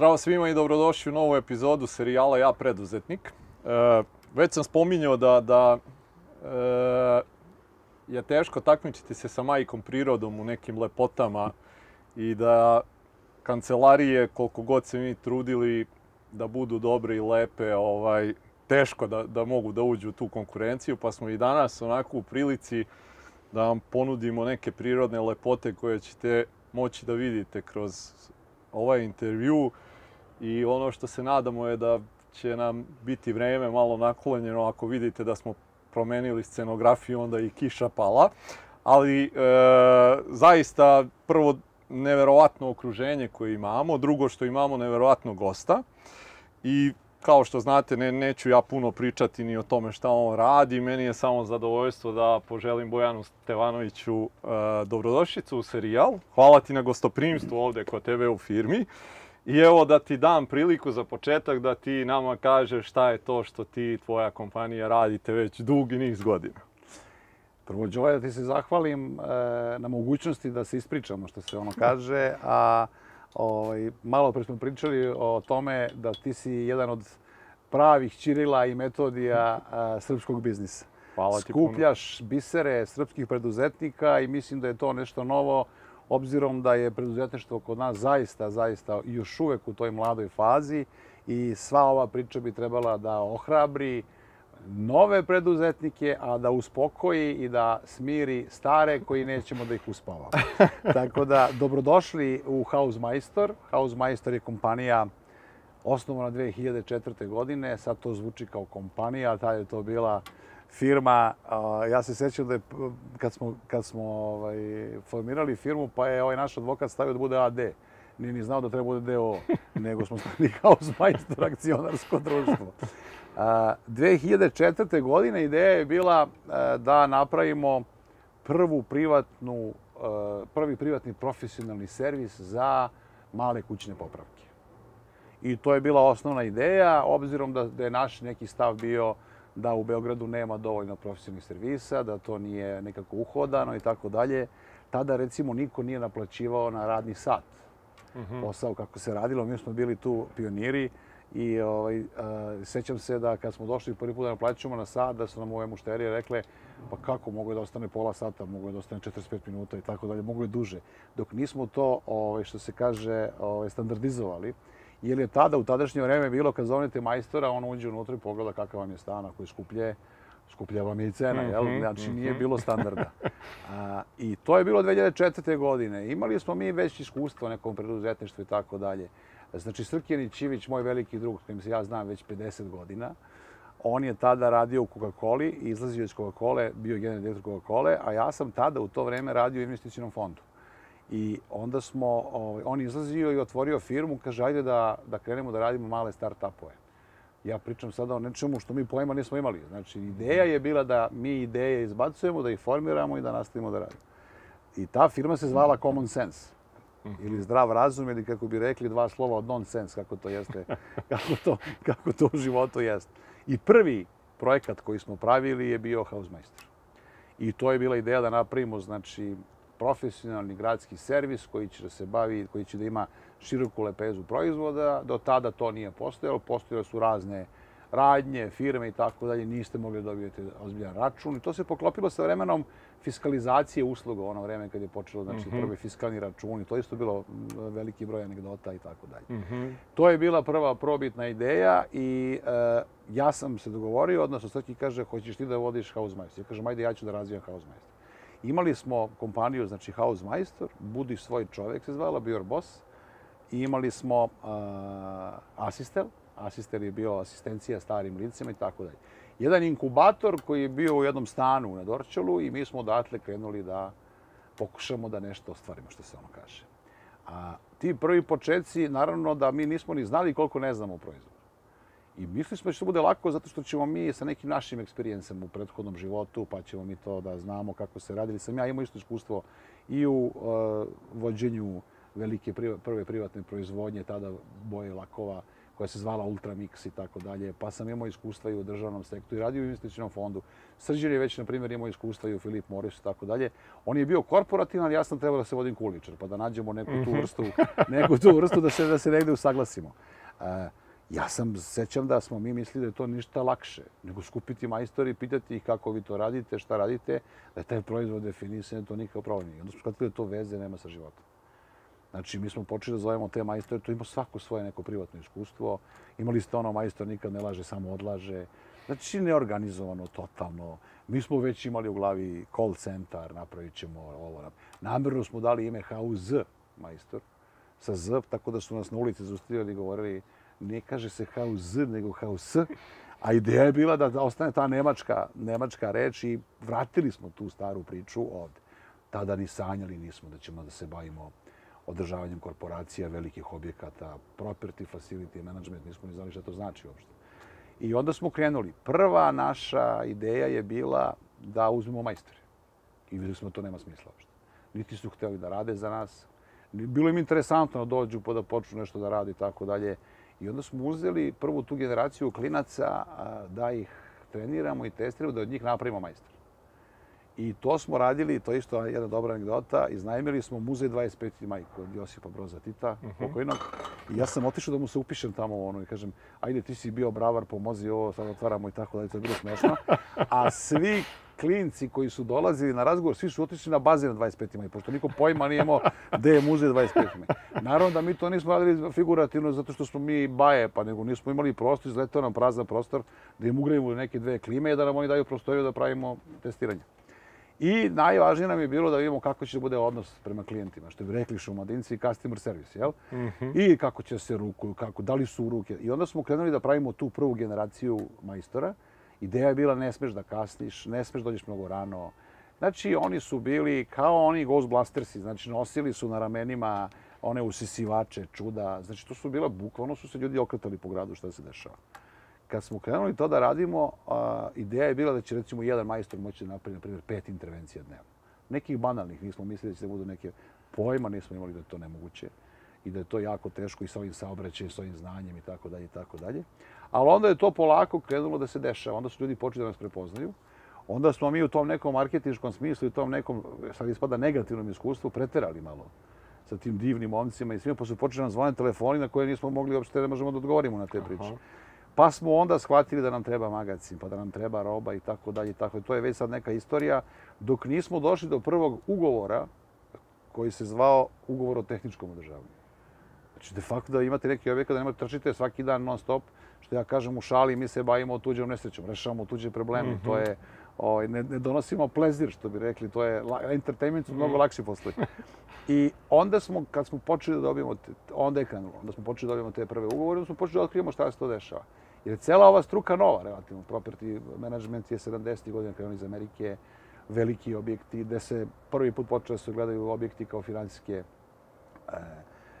Zdravo svima i dobrodošli u novu epizodu serijala Ja preduzetnik. E, već sam spominjao da, da e, je teško takmičiti se sa majkom prirodom u nekim lepotama i da kancelarije, koliko god se mi trudili da budu dobre i lepe, ovaj, teško da, da mogu da uđu u tu konkurenciju, pa smo i danas onako u prilici da vam ponudimo neke prirodne lepote koje ćete moći da vidite kroz ovaj intervju i ono što se nadamo je da će nam biti vreme malo naklonjeno ako vidite da smo promenili scenografiju onda i kiša pala ali e, zaista prvo neverovatno okruženje koje imamo drugo što imamo neverovatno gosta i kao što znate, ne, neću ja puno pričati ni o tome šta on radi. Meni je samo zadovoljstvo da poželim Bojanu Stevanoviću e, dobrodošlicu u serijal. Hvala ti na gostoprimstvu ovde kod tebe u firmi. I evo da ti dam priliku za početak da ti nama kažeš šta je to što ti i tvoja kompanija radite već dugi niz godina. Prvo, Đoja, da ti se zahvalim e, na mogućnosti da se ispričamo, što se ono kaže, a ovaj, malo pre smo pričali o tome da ti si jedan od pravih Čirila i metodija a, srpskog biznisa. Hvala ti Skupljaš puno. bisere srpskih preduzetnika i mislim da je to nešto novo obzirom da je preduzetništvo kod nas zaista, zaista još uvek u toj mladoj fazi i sva ova priča bi trebala da ohrabri nove preduzetnike, a da uspokoji i da smiri stare koji nećemo da ih uspavamo. Tako da, dobrodošli u Hausmeister. Hausmeister je kompanija osnovana 2004. godine, sad to zvuči kao kompanija, tada je to bila firma. Ja se sećam da je, kad smo, kad smo ovaj, formirali firmu, pa je ovaj naš advokat stavio da bude AD. Nije ni znao da treba bude DO, nego smo stavili Hausmeister akcionarsko društvo. 2004. godine ideja je bila da napravimo prvu privatnu, prvi privatni profesionalni servis za male kućne popravke. I to je bila osnovna ideja, obzirom da, da je naš neki stav bio da u Beogradu nema dovoljno profesionalnih servisa, da to nije nekako uhodano i tako dalje. Tada recimo niko nije naplaćivao na radni sat mhm. posao kako se radilo. Mi smo bili tu pioniri i ovaj, a, sećam se da kad smo došli prvi put da naplaćujemo na sat, da su nam ove mušterije rekle pa kako mogu da ostane pola sata, mogu da ostane 45 minuta i tako dalje, mogu je duže. Dok nismo to, ovaj, što se kaže, ovaj, standardizovali, jer je tada, u tadašnje vreme bilo kad zovnete majstora, on uđe unutra i pogleda kakav vam je stan, ako je skuplje, skuplja vam je i cena, jel? Mhm, znači nije mhm. bilo standarda. A, I to je bilo 2004. godine. Imali smo mi već iskustvo nekom preduzetništvu i tako dalje. Znači, Srkjan Ićivić, moj veliki drug, s kojim se ja znam već 50 godina, on je tada radio u Coca-Coli, izlazio iz Coca-Cole, bio generalni direktor Coca-Cole, a ja sam tada u to vreme radio u investicijnom fondu. I onda smo, ovaj, on izlazio i otvorio firmu, kaže, ajde da, da krenemo da radimo male start-upove. Ja pričam sada o nečemu što mi pojma nismo imali. Znači, ideja je bila da mi ideje izbacujemo, da ih formiramo i da nastavimo da radimo. I ta firma se zvala Common Sense. Ili zdrav razum ili kako bi rekli dva slova od nonsense kako to jeste kako to kako to u životu jeste i prvi projekat koji smo pravili je bio Hausmeister i to je bila ideja da napravimo znači profesionalni gradski servis koji će da se bavi koji će da ima široku lepezu proizvoda do tada to nije postojalo postojale su razne radnje, firme i tako dalje, niste mogli dobijete ozbiljan račun. I to se poklopilo sa vremenom fiskalizacije usluga, ono vreme kad je počelo, znači, mm -hmm. prvi fiskalni računi. To isto bilo veliki broj anegdota i tako dalje. -hmm. To je bila prva probitna ideja i e, ja sam se dogovorio, odnosno Srki kaže, hoćeš ti da vodiš Hausmeister? Ja kažem, ajde, ja ću da razvijam Hausmeister. Imali smo kompaniju, znači Hausmeister, Budi svoj čovjek se zvala, bio boss. I imali smo uh, Asistel, asister je bio asistencija starim licima i tako dalje. Jedan inkubator koji je bio u jednom stanu na Dorčelu i mi smo odatle krenuli da pokušamo da nešto ostvarimo, što se ono kaže. A ti prvi početci, naravno da mi nismo ni znali koliko ne znamo o proizvodu. I mislili smo da će to bude lako zato što ćemo mi sa nekim našim eksperijencama u prethodnom životu, pa ćemo mi to da znamo kako se radili. Sam ja imao isto iskustvo i u uh, vođenju velike prve privatne proizvodnje, tada boje lakova, koja se zvala Ultramix i tako dalje. Pa sam imao iskustva i u državnom sektoru i radio u investicijnom fondu. Srđan je već, na primjer, imao iskustva i u Filip Morris i tako dalje. On je bio korporativan, ali ja sam trebao da se vodim kuličar, pa da nađemo neku tu vrstu, neku tu vrstu da se, da se negde usaglasimo. E, ja sam sećam da smo mi mislili da je to ništa lakše, nego skupiti majstori, pitati ih kako vi to radite, šta radite, da je taj proizvod definisan, to nikakav problem nije. Onda smo shvatili da to veze nema sa životom. Znači, mi smo počeli da zovemo te majstore, to ima svako svoje neko privatno iskustvo. Imali ste ono, majstor nikad ne laže, samo odlaže. Znači, neorganizovano, totalno. Mi smo već imali u glavi call center, napravit ćemo ovo. Namerno smo dali ime HUZ, majstor, sa Z, tako da su nas na ulici zaustavljali i govorili ne kaže se HUZ, nego HUS. A ideja je bila da, ostane ta nemačka, nemačka reč i vratili smo tu staru priču ovde. Tada ni sanjali nismo da ćemo da se bavimo održavanjem korporacija, velikih objekata, property facility management, nismo ni znali šta to znači uopšte. I onda smo krenuli. Prva naša ideja je bila da uzmemo majstore. I videli smo da to nema smisla uopšte. Niti su hteli da rade za nas. Bilo im interesantno da dođu pa da počnu nešto da radi i tako dalje. I onda smo uzeli prvu tu generaciju klinaca da ih treniramo i testiramo, da od njih napravimo И тоа смо радили, тоа исто е една добра анекдота, изнајмили смо музеј 25. мај кој Јосипа Броза Тита, mm покојног. И јас сам отишол да му се упишем таму, оно, и кажам, ајде ти си био бравар, помози ово, сад отварамо и тако, да тоа било смешно. А сви клинци кои су долазили на разговор, сви су отишли на бази на 25 мај, пошто никој појма не имао де е музеј 25 мај. Наравно да ми тоа нисмо радили фигуративно затоа што сме ми баје, па него нисмо имали простор, излетео нам празен простор да им угревиме неки две климе и да нам они дају просторију да правиме тестирање. I najvažnije nam je bilo da vidimo kako će da bude odnos prema klijentima, što bi rekli šumadinci, customer service, jel? Mm -hmm. I kako će se rukuju, kako, da li su ruke. I onda smo krenuli da pravimo tu prvu generaciju majstora. Ideja je bila ne smeš da kasniš, ne smeš da dođeš mnogo rano. Znači, oni su bili kao oni Ghostbustersi, znači nosili su na ramenima one usisivače, čuda. Znači, to su bila, bukvalno su se ljudi okretali po gradu šta se dešava kad smo krenuli to da radimo, ideja je bila da će recimo jedan majstor moći da napravi, na primjer, pet intervencija dnevno. Nekih banalnih, nismo mislili da će da budu neke pojma, nismo imali da je to nemoguće i da je to jako teško i sa ovim saobraćajem, sa ovim znanjem i tako dalje i tako dalje. Ali onda je to polako krenulo da se dešava. Onda su ljudi počeli da nas prepoznaju. Onda smo mi u tom nekom marketinškom smislu i tom nekom, sad ispada negativnom iskustvu, preterali malo sa tim divnim momcima i svima, pa su počeli da nam zvone telefoni na koje nismo mogli uopšte, ne možemo da odgovorimo na te priče. Aha. Pa smo onda shvatili da nam treba magazin, pa da nam treba roba i tako dalje. Tako. To je već sad neka istorija. Dok nismo došli do prvog ugovora koji se zvao ugovor o tehničkom održavanju. Znači, de facto da imate neki objekat, da nemate trčite svaki dan non stop, što ja kažem u šali, mi se bavimo tuđom nesrećom, rešavamo tuđe probleme. Mm -hmm. To je, ovaj, ne, ne donosimo plezir, što bi rekli, to je, entertainment su mnogo mhm. lakši poslovi. I onda smo, kad smo počeli da dobijemo, onda je krenulo, onda smo počeli da dobijemo te prve ugovore, onda smo počeli da otkrivamo šta se to dešava. Jer je cela ova struka nova, relativno. Property management je 70. godina krenuli iz Amerike, veliki objekti, gde se prvi put počeli da se gledaju objekti kao finansijske e,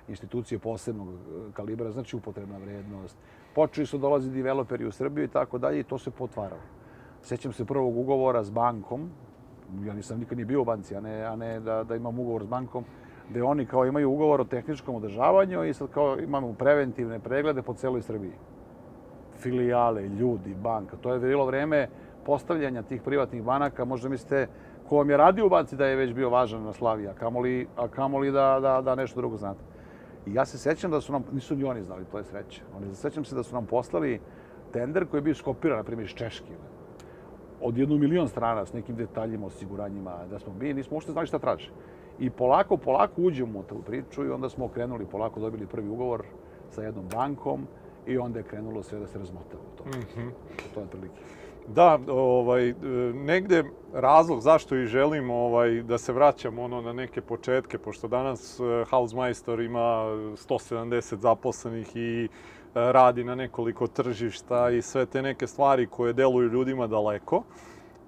institucije posebnog e, kalibra, znači upotrebna vrednost. Počeli su dolazi developeri u Srbiju i tako dalje i to se potvaralo. Sećam se prvog ugovora s bankom, ja nisam nikad ni bio u banci, a ne, a ne da, da imam ugovor s bankom, gde oni kao imaju ugovor o tehničkom održavanju i sad kao imamo preventivne preglede po celoj Srbiji filijale, ljudi, banka. To je bilo vreme postavljanja tih privatnih banaka. Možda mislite, ko vam je radio u banci da je već bio važan na Slavi, a kamoli, a kamoli da, da, da nešto drugo znate. I ja se sećam da su nam, nisu ni oni znali, to je sreće. Oni sećam se da su nam poslali tender koji je bio skopiran, na primjer, iz Češke. Od jednu milion strana s nekim detaljima, osiguranjima, da smo mi nismo uopšte znali šta traže. I polako, polako uđemo u tu priču i onda smo krenuli, polako dobili prvi ugovor sa jednom bankom i onda je krenulo sve da se razmotava u tome. Mm -hmm. To je prilike. Da, ovaj, negde razlog zašto i želim ovaj, da se vraćam ono na neke početke, pošto danas eh, Hausmeister ima 170 zaposlenih i radi na nekoliko tržišta i sve te neke stvari koje deluju ljudima daleko.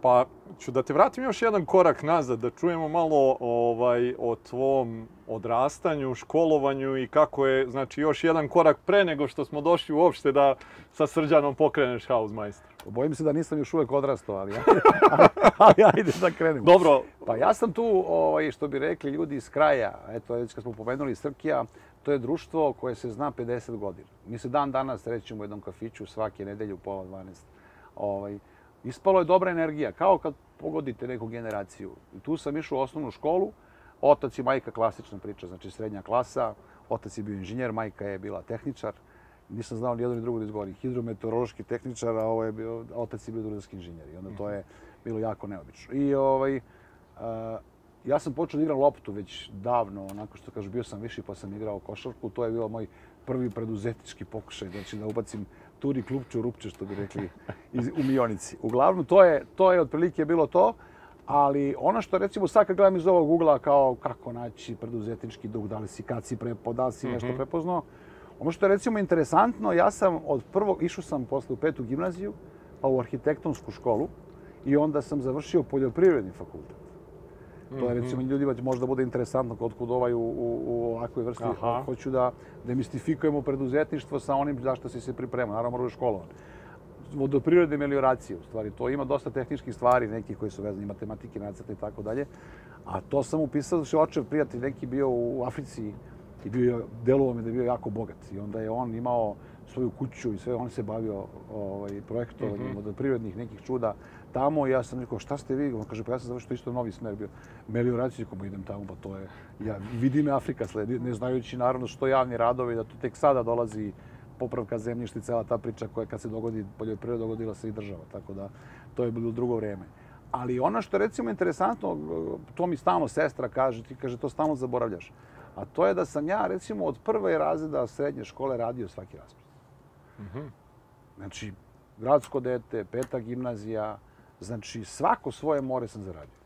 Pa ću da te vratim još jedan korak nazad, da čujemo malo ovaj, o tvom odrastanju, školovanju i kako je, znači, još jedan korak pre nego što smo došli uopšte da sa Srđanom pokreneš Hausmeister. Bojim se da nisam još uvek odrastao, ali, ali, ali ajde da krenemo. Dobro. Pa ja sam tu, ovaj, što bi rekli ljudi iz kraja, eto, već kad smo pomenuli Srkija, to je društvo koje se zna 50 godina. Mi se dan danas rećemo u jednom kafiću svake nedelje u pola 12. Ovaj, ispalo je dobra energija, kao kad pogodite neku generaciju. I tu sam išao u osnovnu školu, otac i majka klasična priča, znači srednja klasa, otac je bio inženjer, majka je bila tehničar, nisam znao ni jedno ni drugo da izgovorim, hidrometeorološki tehničar, a ovo je bio, otac je bio drugarski inženjer i onda to je bilo jako neobično. I ovaj, a, ja sam počeo da igram loptu već davno, onako što kažu, bio sam viši pa sam igrao košarku, to je bio moj prvi preduzetnički pokušaj, znači da ubacim turi klupču rupče, što bi rekli iz, u Mionici. Uglavnom, to je, to je otprilike bilo to, ali ono što recimo sad kad gledam iz ovog ugla kao kako naći preduzetnički duh, da li si kad si prepo, da li si nešto Mhm. prepoznao, ono što je recimo interesantno, ja sam od prvog, išao sam posle u petu gimnaziju, pa u arhitektonsku školu i onda sam završio poljoprivredni fakultet. To je recimo ljudima će možda bude interesantno kod kud ovaj u, u, u ovakvoj vrsti. Aha. Hoću da demistifikujemo preduzetništvo sa onim zašto si se pripremao. Naravno, moraš školovan. Vodoprivrede i melioracije, u stvari. To ima dosta tehničkih stvari, neki koji su vezani matematike, nacrte i tako dalje. A to sam upisao da se očev prijatelj neki bio u Africi i bio je, delovao mi da je bio jako bogat. I onda je on imao svoju kuću i sve, on se bavio ovaj, projektovanjem Mhm. vodoprivrednih nekih čuda tamo. Ja sam rekao, šta ste vi? On kaže, pa ja sam završio isto novi smer bio. Melioraciju, kako idem tamo, pa to je, ja, vidi me Afrika sledi, ne znajući naravno što javni radovi, da to tek sada dolazi popravka zemljišta i cela ta priča koja kad se dogodi poljoprivreda, dogodila se i država. Tako da, to je bilo drugo vreme. Ali ono što je recimo interesantno, to mi stalno sestra kaže, ti kaže, to stalno zaboravljaš. A to je da sam ja recimo od prve razreda srednje škole radio svaki raspred. Znači, gradsko dete, peta gimnazija, znači svako svoje more sam zaradio.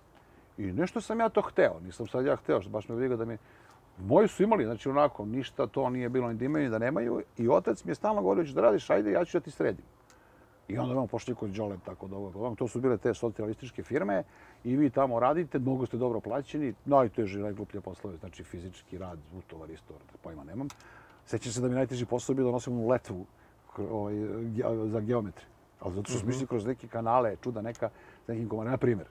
I nešto sam ja to hteo, nisam sad ja hteo, što baš me briga da mi... Moji su imali, znači onako, ništa to nije bilo ni da imaju ni da nemaju. I otac mi je stalno govorio, ćeš da radiš, ajde, ja ću da ti sredim. I onda imamo pošli kod Đoleb, tako da ovo. To su bile te socijalističke firme i vi tamo radite, mnogo ste dobro plaćeni, najteži, najgluplje poslove, znači fizički rad, utovar, istovar, pojma nemam. Sećam se da mi najteži posao bio da nosim onu letvu ovaj, za geometri. Ali zato što smo išli kroz neke kanale, čuda neka, s nekim komarima, na primjer.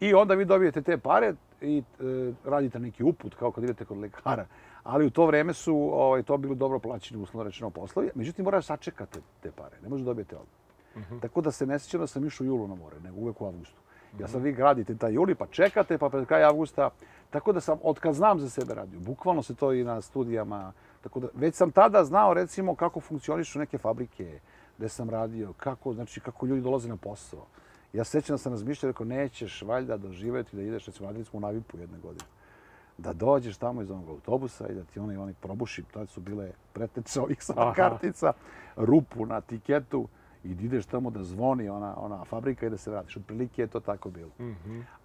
I onda vi dobijete te pare i e, radite neki uput, kao kad idete kod lekara. Ali u to vreme su ovaj, to bili dobro plaćeni, uslovno rečeno, poslovi. Međutim, morate sačekate te pare, ne možete dobijete odmah. Tako da se ne sjećam da sam išao u julu na more, nego uvek u avgustu. Ja sad vi gradite taj juli, pa čekate, pa pred kraj avgusta. Tako da sam, od kad znam za sebe radio, bukvalno se to i na studijama, tako da već sam tada znao recimo kako funkcionišu neke fabrike, gde sam radio, kako, znači, kako ljudi dolaze na posao. Ja se sjećam da sam razmišljao, rekao, nećeš valjda doživjeti da ideš, recimo, radili smo u Navipu jedne godine da dođeš tamo iz onog autobusa i da ti oni, oni probuši, tad su bile preteče ovih Aha. kartica, rupu na tiketu i da ideš tamo da zvoni ona, ona fabrika i da se vratiš. Otprilike je to tako bilo.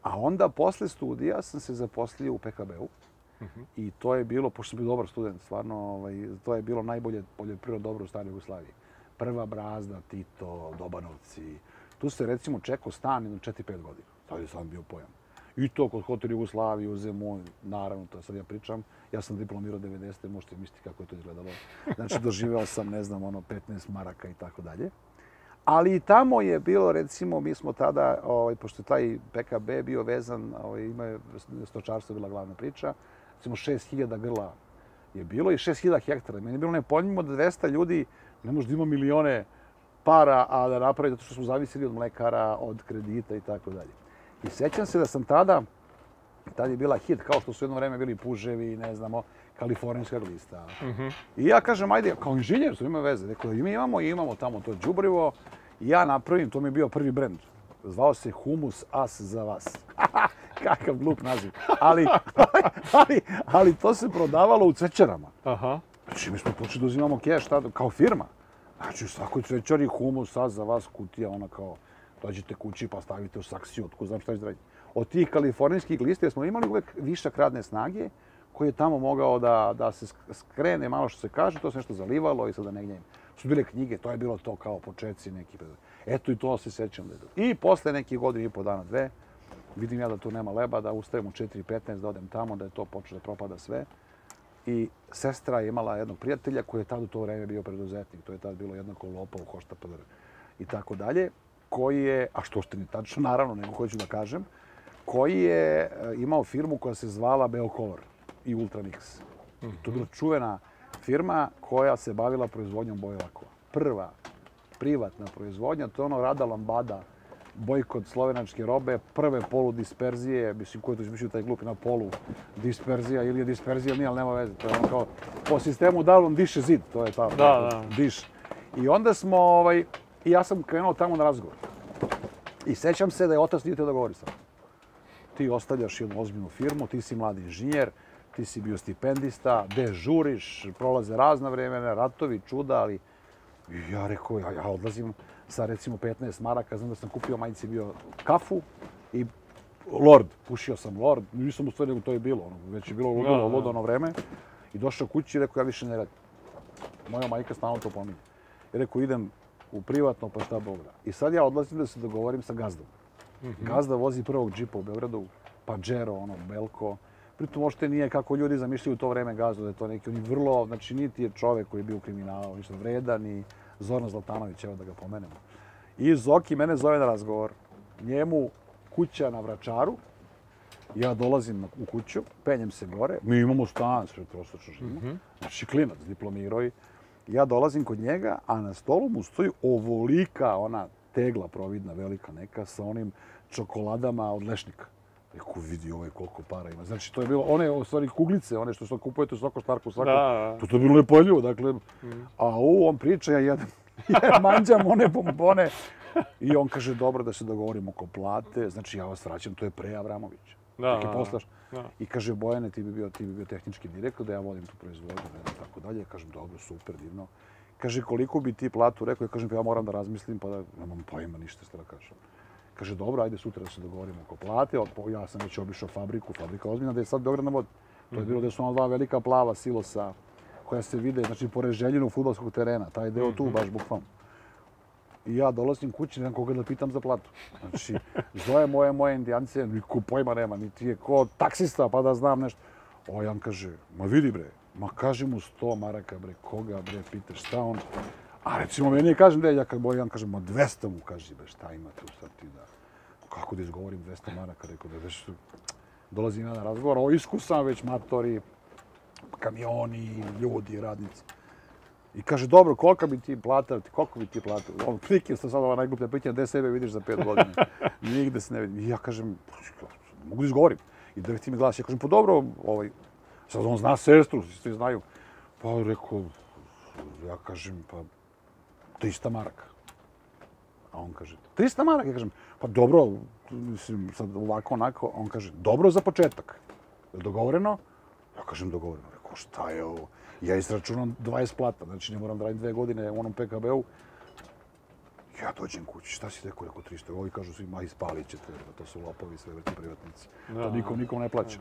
A onda posle studija sam se zaposlio u PKB-u i to je bilo, pošto sam bio dobar student, stvarno, ovaj, to je bilo najbolje poljoprivredno dobro u staroj Jugoslaviji. Prva brazda, Tito, Dobanovci. Tu se recimo čekao stan jedno 4-5 godina. Tad je sam bio pojam. I to kod Hotel Jugoslavije, u Zemun, naravno, to sad ja pričam. Ja sam diplomirao 90. možete misliti kako je to izgledalo. Znači, doživeo sam, ne znam, ono, 15 maraka i tako dalje. Ali i tamo je bilo, recimo, mi smo tada, ovaj, pošto taj PKB bio vezan, ovaj, ima je stočarstvo bila glavna priča, recimo 6000 grla je bilo i 6000 hektara. Meni je bilo nepojmljivo da 200 ljudi ne može da ima milione para, a da napravi zato što smo zavisili od mlekara, od kredita i tako dalje. I sećam se da sam tada, tad je bila hit, kao što su jedno vreme bili puževi, ne znamo, kalifornijska glista. I ja kažem, ajde, kao inženjer, to ima veze. Rekao, mi imamo, i imamo tamo to đubrivo. I ja napravim, to mi je bio prvi brend. Zvao se Humus As za vas. Kakav glup naziv. Ali, ali, ali to se prodavalo u cvećarama. Aha. Znači, mi smo počeli da uzimamo keš tada, kao firma. Znači, u svakoj cvećari humus, sad za vas kutija, ona kao, dođete kući pa stavite u saksiju, otko znam šta ćete raditi. Od tih kalifornijskih lista smo imali uvek višak radne snage, koji je tamo mogao da, da se sk- skrene malo što se kaže, to se nešto zalivalo i sada negdje su bile knjige, to je bilo to kao početci neki. Eto i to se sećam da. I posle nekih godina i po dana, dve, vidim ja da tu nema leba, da ustajem u 4.15, da odem tamo, da je to počelo da propada sve. I sestra je imala jednog prijatelja koji je tad u to vreme bio preduzetnik. To je tad bilo jednako lopov, hošta PDR i tako dalje. Koji je, a što ste ni tačno, naravno, nego hoću da kažem, koji je e, imao firmu koja se zvala Beocolor i Ultramix. To je bila čuvena firma koja se bavila proizvodnjom boje lakova. Prva privatna proizvodnja, to je ono Rada Lambada, bojkot slovenačke robe, prve polu disperzije, mislim, ko je to mislio taj glup na polu disperzija ili je disperzija, nije, ali nema veze, to je ono kao, po sistemu da on diše zid, to je ta, Da, da. diš. I onda smo, ovaj, i ja sam krenuo tamo na razgovor. I sećam se da je otac nije teo da govori sa mnom. Ti ostavljaš jednu ozbiljnu firmu, ti si mladi inženjer, ti si bio stipendista, dežuriš, prolaze razna vremena, ratovi, čuda, ali ja rekao, ja, ja odlazim sa recimo 15 maraka, znam da sam kupio majici bio kafu i Lord, pušio sam Lord, nisam u stvari nego to je bilo, ono, već je bilo ludilo, Da, da. ludo ono vreme. I došao kući i rekao, ja više ne radim. Moja majka stalno to pominje. I rekao, idem u privatno, pa šta Bog da. I sad ja odlazim da se dogovorim sa gazdom. Gazda vozi prvog džipa u Beogradu, Pajero, ono, Belko. Pritom uopšte nije kako ljudi zamišljaju u to vreme gazdu, da je to neki, on vrlo, znači niti je čovek koji je bio u kriminalu, ništa vredan, ni Zoran Zlatanović, evo da ga pomenemo. I Zoki mene zove na razgovor. Njemu kuća na Vračaru, ja dolazim na- u kuću, penjem se gore, mi imamo stan, sve prostočno živimo, znači klinac, diplomirao i ja dolazim kod njega, a na stolu mu stoji ovolika ona tegla providna, velika neka, sa onim čokoladama od lešnika. Rekao, vidi ovaj koliko para ima. Znači, to je bilo, one, u stvari, kuglice, one što što kupujete u svako štarku, svako. Da, da. To, to je bilo nepojljivo, dakle. A u on priča, ja jedem, ja manđam one bombone. I on kaže, dobro da se dogovorimo oko plate. Znači, ja vas vraćam, to je pre Avramović. Da, Neki da, poslaš. da. I kaže, Bojane, ti bi bio, ti bi bio tehnički direktor, da ja vodim tu proizvodnju, znam, tako dalje. Ja kažem, dobro, super, divno. Kaže, koliko bi ti platu rekao? Ja kažem, pa ja moram da razmislim, pa da nemam pojma ništa što da kažem. Kaže, dobro, ajde sutra da se dogovorimo oko plate. Ja sam već obišao fabriku, fabrika ozbiljna, da je sad Beograd na vodi. To je bilo da su ona dva velika plava silosa koja se vide, znači, pored željenog futbolskog terena. Taj deo tu, baš bukvalno. I ja dolazim kući, nemam koga da pitam za platu. Znači, zove moje, moje indijance, niko pojma nema, niti je ko taksista, pa da znam nešto. O, Jan kaže, ma vidi bre, ma kaži mu 100 maraka bre, koga bre, pitaš, šta on? A recimo meni kažem, da ja kad Bojan kaže, ma 200 mu kaži bre, šta ima tu sad ti da... Kako da izgovorim 200 maraka, rekao da već dolazim ja na razgovor, o iskusan već matori, kamioni, ljudi, radnici. I kaže, dobro, kolika bi ti plata, koliko bi ti plata? On prike, sad ova najgluplja pitanja, gde sebe vidiš za pet godina? Nigde se ne vidim. I ja kažem, mogu da izgovorim. I da ti mi glas, ja kažem, pa dobro, ovaj, sad on zna sestru, svi znaju. Pa rekao, ja kažem, pa 300 maraka. A on kaže, 300 maraka? Ja kažem, pa dobro, mislim, sad ovako, onako. On kaže, dobro za početak. Je dogovoreno? Ja kažem, dogovoreno. Rekao, šta je ovo? Ja izračunam 20 plata, znači ne moram da radim dve godine u onom PKB-u. Ja dođem kući, šta si rekao, rekao 300, ovi kažu svi, ma ispalit ćete, to su lopovi, sve vrti privatnici. Da. To nikom, nikom ne plaća.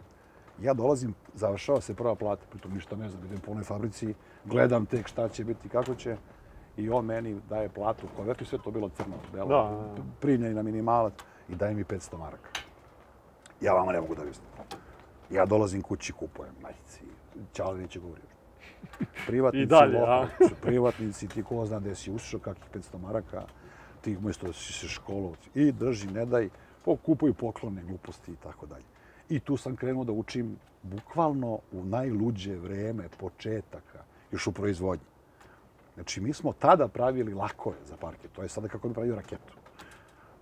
Ja dolazim, završava se prva plata, pritom ništa ne znam, idem po onoj fabrici, gledam tek šta će biti, kako će. I on meni daje platu, konvertu, sve to bilo crno, belo, Da, da, da. primljeni na minimalac i daje mi 500 maraka. Ja vama ne mogu da vistim. Ja dolazim kući, kupujem majici. Ćao, neće govorio. Privatnici, I dalje, a? su privatnici, ti ko zna gde si ušao, kakvih 500 maraka, ti umjesto da si se školovao. I drži, ne daj, po, kupuju poklone, gluposti i tako dalje. I tu sam krenuo da učim bukvalno u najluđe vreme početaka, još u proizvodnji. Znači, mi smo tada pravili lakove za parket. To je sada kako bi pravio raketu.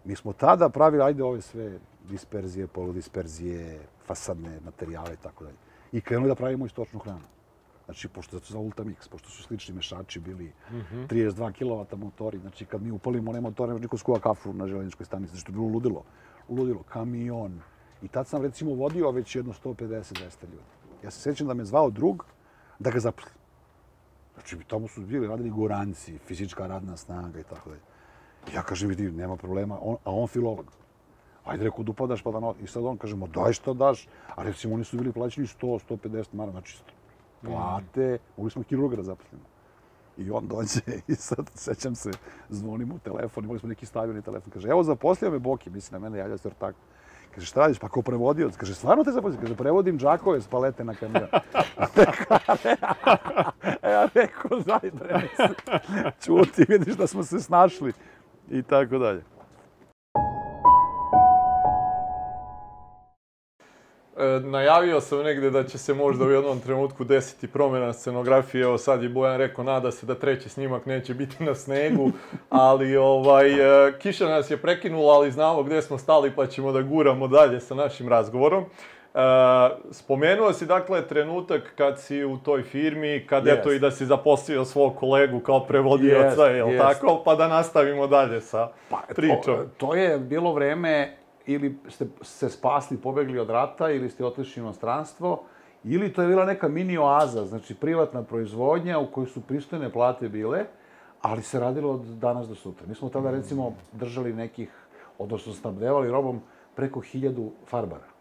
Mi smo tada pravili, ajde, ove sve disperzije, poludisperzije, fasadne materijale i tako dalje. I krenuli da pravimo i stočnu hranu. Znači, pošto je to za Ultamix, pošto su slični mešači bili 32 kW motori, znači kad mi upalimo one motore, niko skuva kafu na željezničkoj stanici, znači to je bilo ludilo. Ludilo, kamion. I tad sam recimo vodio već jedno 150-200 ljudi. Ja se sjećam da me zvao drug da ga zaposlim. Znači, tamo su bili radili goranci, fizička radna snaga i tako dalje. Ja kažem, vidi, nema problema, on, a on filolog. Ajde, rekao, da upadaš pa da no... I sad on kaže, ma daj šta daš. A recimo, oni su bili plaćeni 100, 150 mara, znači plate, mogli smo hirurga da. I on dođe i sad, sećam se, zvonim u telefon, imali smo neki stavljeni telefon. Kaže, evo, zaposlio me Boki, misli na mene, javlja se tako. Kaže, šta radiš? Pa kao prevodioc. Kaže, stvarno te zaposlio? Kaže, prevodim džakove s palete na kamion. e, ja rekao, daj bre, čuti, vidiš da smo se snašli i tako dalje. E, najavio sam negde da će se možda u jednom trenutku desiti promjena scenografije. Evo sad je Bojan rekao, nada se da treći snimak neće biti na snegu, ali ovaj, e, kiša nas je prekinula, ali znamo gde smo stali pa ćemo da guramo dalje sa našim razgovorom. E, spomenuo si dakle trenutak kad si u toj firmi, kad Jest. eto i da si zaposlio svog kolegu kao prevodioca, Jest, jel jest. tako? Pa da nastavimo dalje sa Pa, pričom. To, to je bilo vreme ili ste se spasli, pobegli od rata, ili ste otišli u inostranstvo, ili to je bila neka mini oaza, znači privatna proizvodnja u kojoj su pristojne plate bile, ali se radilo od danas do sutra. Mi smo tada, recimo, držali nekih, odnosno snabdevali robom preko hiljadu farbara.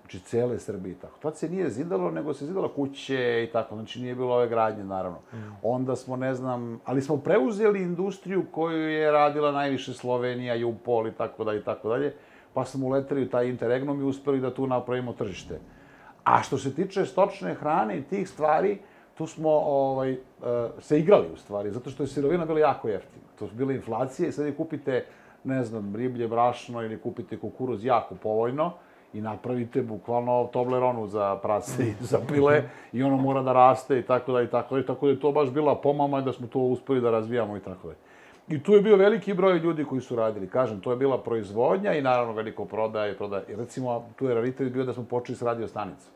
Znači, cele Srbije i tako. Tad se nije zidalo, nego se zidalo kuće i tako. Znači, nije bilo ove gradnje, naravno. Onda smo, ne znam, ali smo preuzeli industriju koju je radila najviše Slovenija, Jupol i tako dalje i tako dalje. Pa smo uleteli u taj interregnum i uspeli da tu napravimo tržište. A što se tiče stočne hrane i tih stvari, tu smo ovaj, e, se igrali u stvari, zato što je sirovina bila jako jeftina. To su bile inflacije i sad je kupite, ne znam, riblje, brašno ili kupite kukuruz jako povoljno i napravite bukvalno Tobleronu za prase i za pile i ono mora da raste i tako da i tako da tako da je to baš bila pomama i da smo to uspeli da razvijamo i tako da. I tu je bio veliki broj ljudi koji su radili. Kažem, to je bila proizvodnja i naravno veliko prodaje prodaje. I recimo, tu je raritet bio da smo počeli s radio stanicom.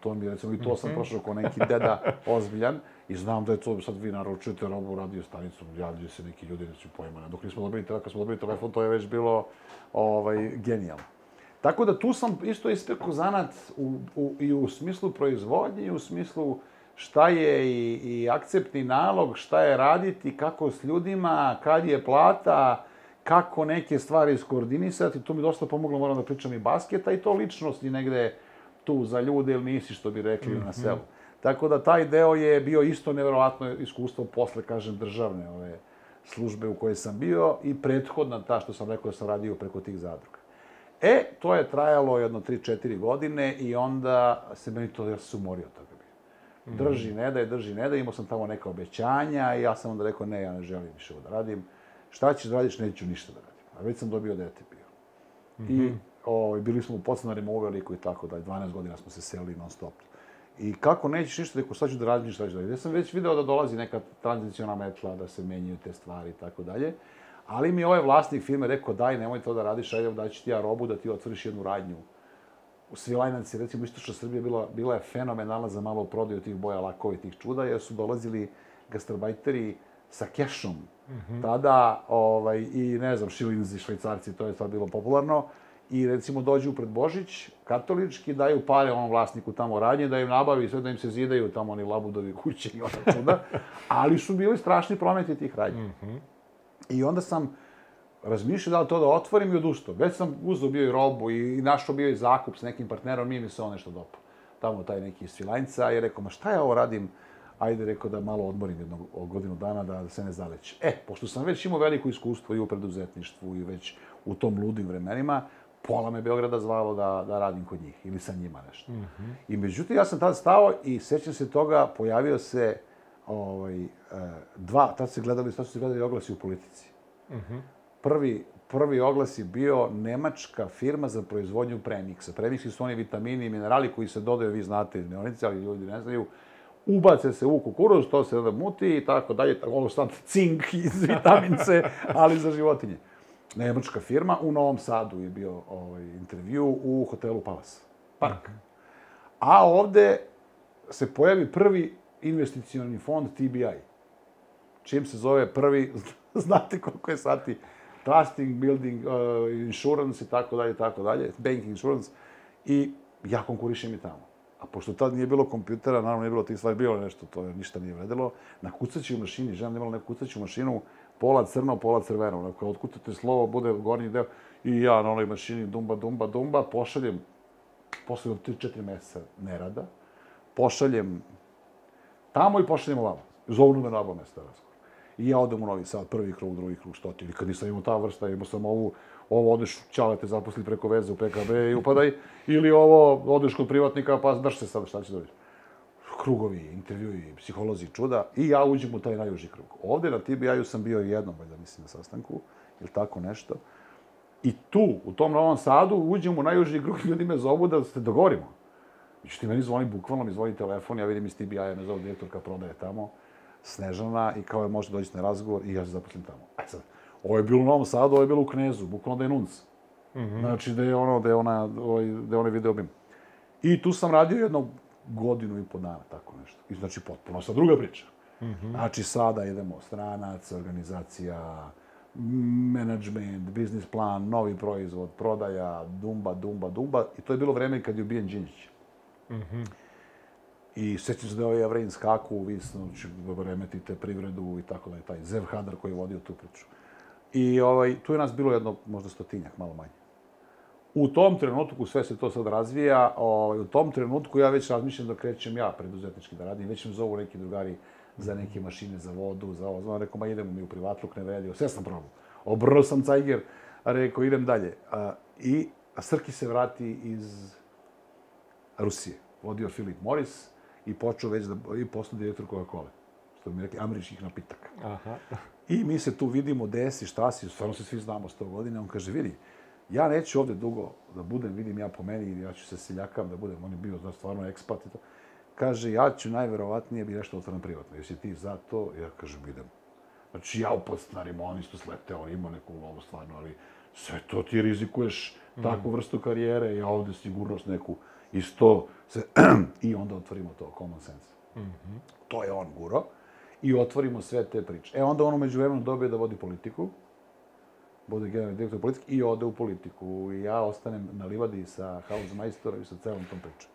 To mi, recimo, i to sam prošao kao neki deda ozbiljan i znam da je to, sad vi naručujete robu radio stanicu, javljaju se neki ljudi, neću pojma, dok nismo dobili, kad smo dobili telefon, to je već bilo ovaj, genijalno. Tako da tu sam isto ispekao zanat u, u, i u smislu proizvodnje i u smislu šta je i, i akceptni nalog, šta je raditi, kako s ljudima, kad je plata, kako neke stvari iskoordinisati. Tu mi dosta pomoglo, moram da pričam i basketa i to ličnosti negde tu za ljude ili nisi, što bi rekli na selu. Tako da taj deo je bio isto nevjerovatno iskustvo posle, kažem, državne ove službe u kojoj sam bio i prethodna ta što sam rekao da sam radio preko tih zadruga. E, to je trajalo jedno 3-4 godine i onda se meni to, ja sam umorio toga. Drži, ne da je, drži, ne da, imao sam tamo neka obećanja i ja sam onda rekao, ne, ja ne želim više ovo da radim. Šta ćeš da radiš? Neću ništa da radim. A već sam dobio dete bio. I ovaj, bili smo u podstanarima uveliku i tako dalje. 12 godina smo se selili non stop. I kako nećeš ništa, rekao, šta ću da radim, šta ću da radim. Ja sam već video da dolazi neka tranziciona metla, da se menjaju te stvari i tako dalje. Ali mi je ovaj vlasnik firme rekao, daj, nemoj to da radiš, ajde, da ću ti ja robu da ti otvoriš jednu radnju. U Svilajnaci, recimo, istočna Srbija bila, bila je fenomenalna za malo prodaju tih boja lakova i tih čuda, jer su dolazili gastarbajteri sa kešom. Tada, ovaj, i ne znam, šilinzi, švajcarci, to je sad bilo popularno. I recimo dođu pred Božić, katolički, daju pare onom vlasniku tamo radnje, da im nabavi sve, da im se zidaju tamo oni labudovi kuće i ona čuda. Ali su bili strašni prometi tih radnji. I onda sam razmišljao da li to da otvorim i odustao. Već sam uzeo bio i robu i našao bio i zakup s nekim partnerom, nije mi se on nešto dopao. Tamo taj neki Svilajnca i rekao, ma šta ja ovo radim? Ajde, rekao da malo odmorim jednog godinu dana da se ne zaleće. E, pošto sam već imao veliko iskustvo i u preduzetništvu i već u tom ludim vremenima, pola me Beograda zvalo da, da radim kod njih ili sa njima nešto. I međutim, ja sam tad stao i sećam se toga, pojavio se ovaj, e, dva, tad se gledali, tad su se gledali oglasi u politici. Prvi, prvi oglas je bio nemačka firma za proizvodnju premiksa. Premiksi su oni vitamini i minerali koji se dodaju, vi znate iz neonice, ali ljudi ne znaju, ubace se u kukuruz, to se onda muti i tako dalje, ovo sad cink iz vitaminice, ali za životinje. Nemačka firma, u Novom Sadu je bio ovaj, intervju u hotelu Palace, park. A ovde se pojavi prvi investicioni fond TBI, čim se zove prvi, znate koliko je sati, trusting, building, uh, insurance i tako dalje, tako dalje, banking insurance, i ja konkurišem i tamo. A pošto tad nije bilo kompjutera, naravno nije bilo tih stvari, bilo nešto, to je, ništa nije vredilo, na kucaćoj mašini, žena imala neku kucaću mašinu, pola crno, pola crveno, onako, kad otkucate slovo, bude gornji deo, i ja na onoj mašini dumba, dumba, dumba, pošaljem, posle 3-4 meseca nerada, pošaljem tamo i pošaljem ovamo. Zovu me na oba mesta razgovor. I ja odem u Novi Sad, prvi krug, drugi krug, što ti, ili kad nisam imao ta vrsta, imao sam ovu, ovo odeš, čale te zaposli preko veze u PKB i upadaj, ili ovo, odeš kod privatnika, pa drž se sad, šta će doći. Krugovi, intervjui, psiholozi, čuda, i ja uđem u taj najuži krug. Ovde na TBI-u sam bio jednom, valjda mislim, na sastanku, ili tako nešto. I tu, u tom Novom Sadu, uđemo u najuži grup, ljudi me zovu da se dogovorimo. Ti meni zvoni, bukvalno mi zvoni telefon, ja vidim iz TBI, me zove direktorka prodaje tamo, Snežana, i kao je možete doći na razgovor i ja se zaposlim tamo. Aj sad, ovo je bilo u Novom Sadu, ovo je bilo u Knezu, bukvalno da je Nunc. Mm -hmm. Znači, da je ono, da je ona, ovaj, da je onaj video obim. I tu sam radio jedno godinu i po dana, tako nešto. I znači, potpuno sa druga priča. Mm -hmm. Znači, sada idemo stranac, organizacija, management, biznis plan, novi proizvod, prodaja, dumba, dumba, dumba. I to je bilo vreme kad je ubijen Đinđić. Mm -hmm. I sećam se da je ovaj Jevrein skaku, vi znači, remetite privredu i tako da je taj Zev Hadar koji je vodio tu priču. I ovaj, tu je nas bilo jedno, možda stotinjak, malo manje. U tom trenutku, sve se to sad razvija, ovaj, u tom trenutku ja već razmišljam da krećem ja preduzetnički da radim, već me zovu neki drugari za neke mašine za vodu, za ovo, znam, rekao, ma idemo mi u privatluk, ne vredi, sve sam probao. Obrnuo sam cajger, rekao, idem dalje. A, I Srki se vrati iz Rusije. Vodio Filip Morris i počeo već da, i postao direktor Coca-Cola. Što mi rekli, američkih napitaka. Aha. I mi se tu vidimo, desi, šta si, stvarno se svi znamo 100 godine. On kaže, vidi, ja neću ovde dugo da budem, vidim ja po meni, ja ću se seljakam da budem, on je bio da, stvarno ekspat i to. Kaže, ja ću najverovatnije bi nešto otvoren privatno. Jesi ti za to? Ja kažem, idem. Znači, ja u podstanarima, on isto slete, on ima neku lovu stvarno, ali sve to ti rizikuješ mm. takvu vrstu karijere, ja ovde sigurnost neku isto se, i onda otvorimo to, common sense. Mm -hmm. To je on guro. I otvorimo sve te priče. E onda on umeđu vremenu dobije da vodi politiku, bude generalni direktor politike i ode u politiku. I ja ostanem na livadi sa Hausmeisterom i sa celom tom pričom.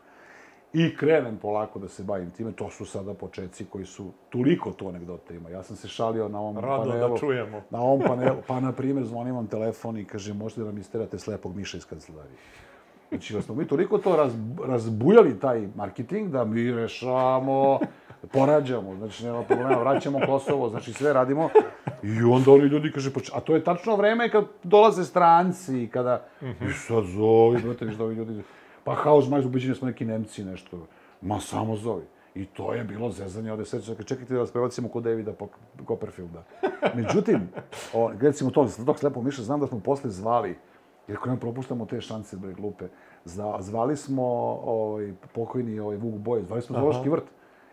I krenem polako da se bavim time. To su sada početci koji su, toliko to anegdote ima. Ja sam se šalio na ovom Rado da panelu. da čujemo. Na ovom panelu. Pa, na primjer, zvonim vam telefon i kaže, možete da nam isterate slepog miša iz kancelarije. Znači, da smo mi toliko to raz, razbujali, taj marketing, da mi rešavamo, porađamo, znači nema problema, vraćamo Kosovo, znači sve radimo. I onda oni ljudi kaže, a to je tačno vreme kad dolaze stranci, kada, mm i sad zovi, brate, viš da ovi ljudi, pa haos majs, ubiđeni smo neki Nemci, nešto, ma samo zovi. I to je bilo zezanje, ovde sećam, čekajte da vas prebacimo kod Davida Copperfielda. Međutim, o, recimo to, dok slepo miša, znam da smo posle zvali, jer ako ne propuštamo te šanse, bre, glupe, zvali smo ovaj, pokojni ovaj, Vuk Boje, zvali smo Zološki vrt.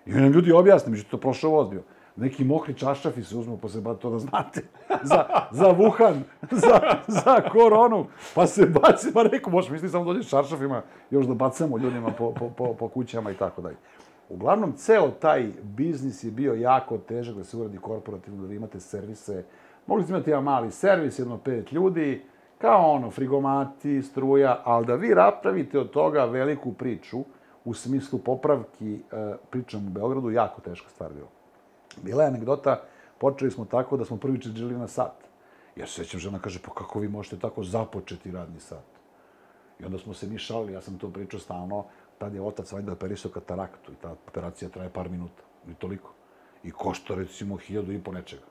I nam ljudi objasne, međutim, to prošao voz bio neki mokri čašafi se uzmu, se ba to da znate, za, za Wuhan, za, za koronu, pa se baci, pa rekao, možeš misliti samo dođe čaršafima, još da bacamo ljudima po, po, po, po kućama i tako dalje. Uglavnom, ceo taj biznis je bio jako težak da se uradi korporativno, da vi imate servise. Mogli ste imati jedan mali servis, jedno pet ljudi, kao ono, frigomati, struja, ali da vi napravite od toga veliku priču, u smislu popravki, e, pričam u Beogradu, jako teška stvar bila. Bila je anegdota, počeli smo tako da smo prvi čeđeli na sat. Ja se sećam, žena kaže, pa kako vi možete tako započeti radni sat? I onda smo se mi šalili, ja sam to pričao stalno, tad je otac valjda operisao kataraktu i ta operacija traje par minuta, ni toliko. I košta recimo hiljadu i po nečega.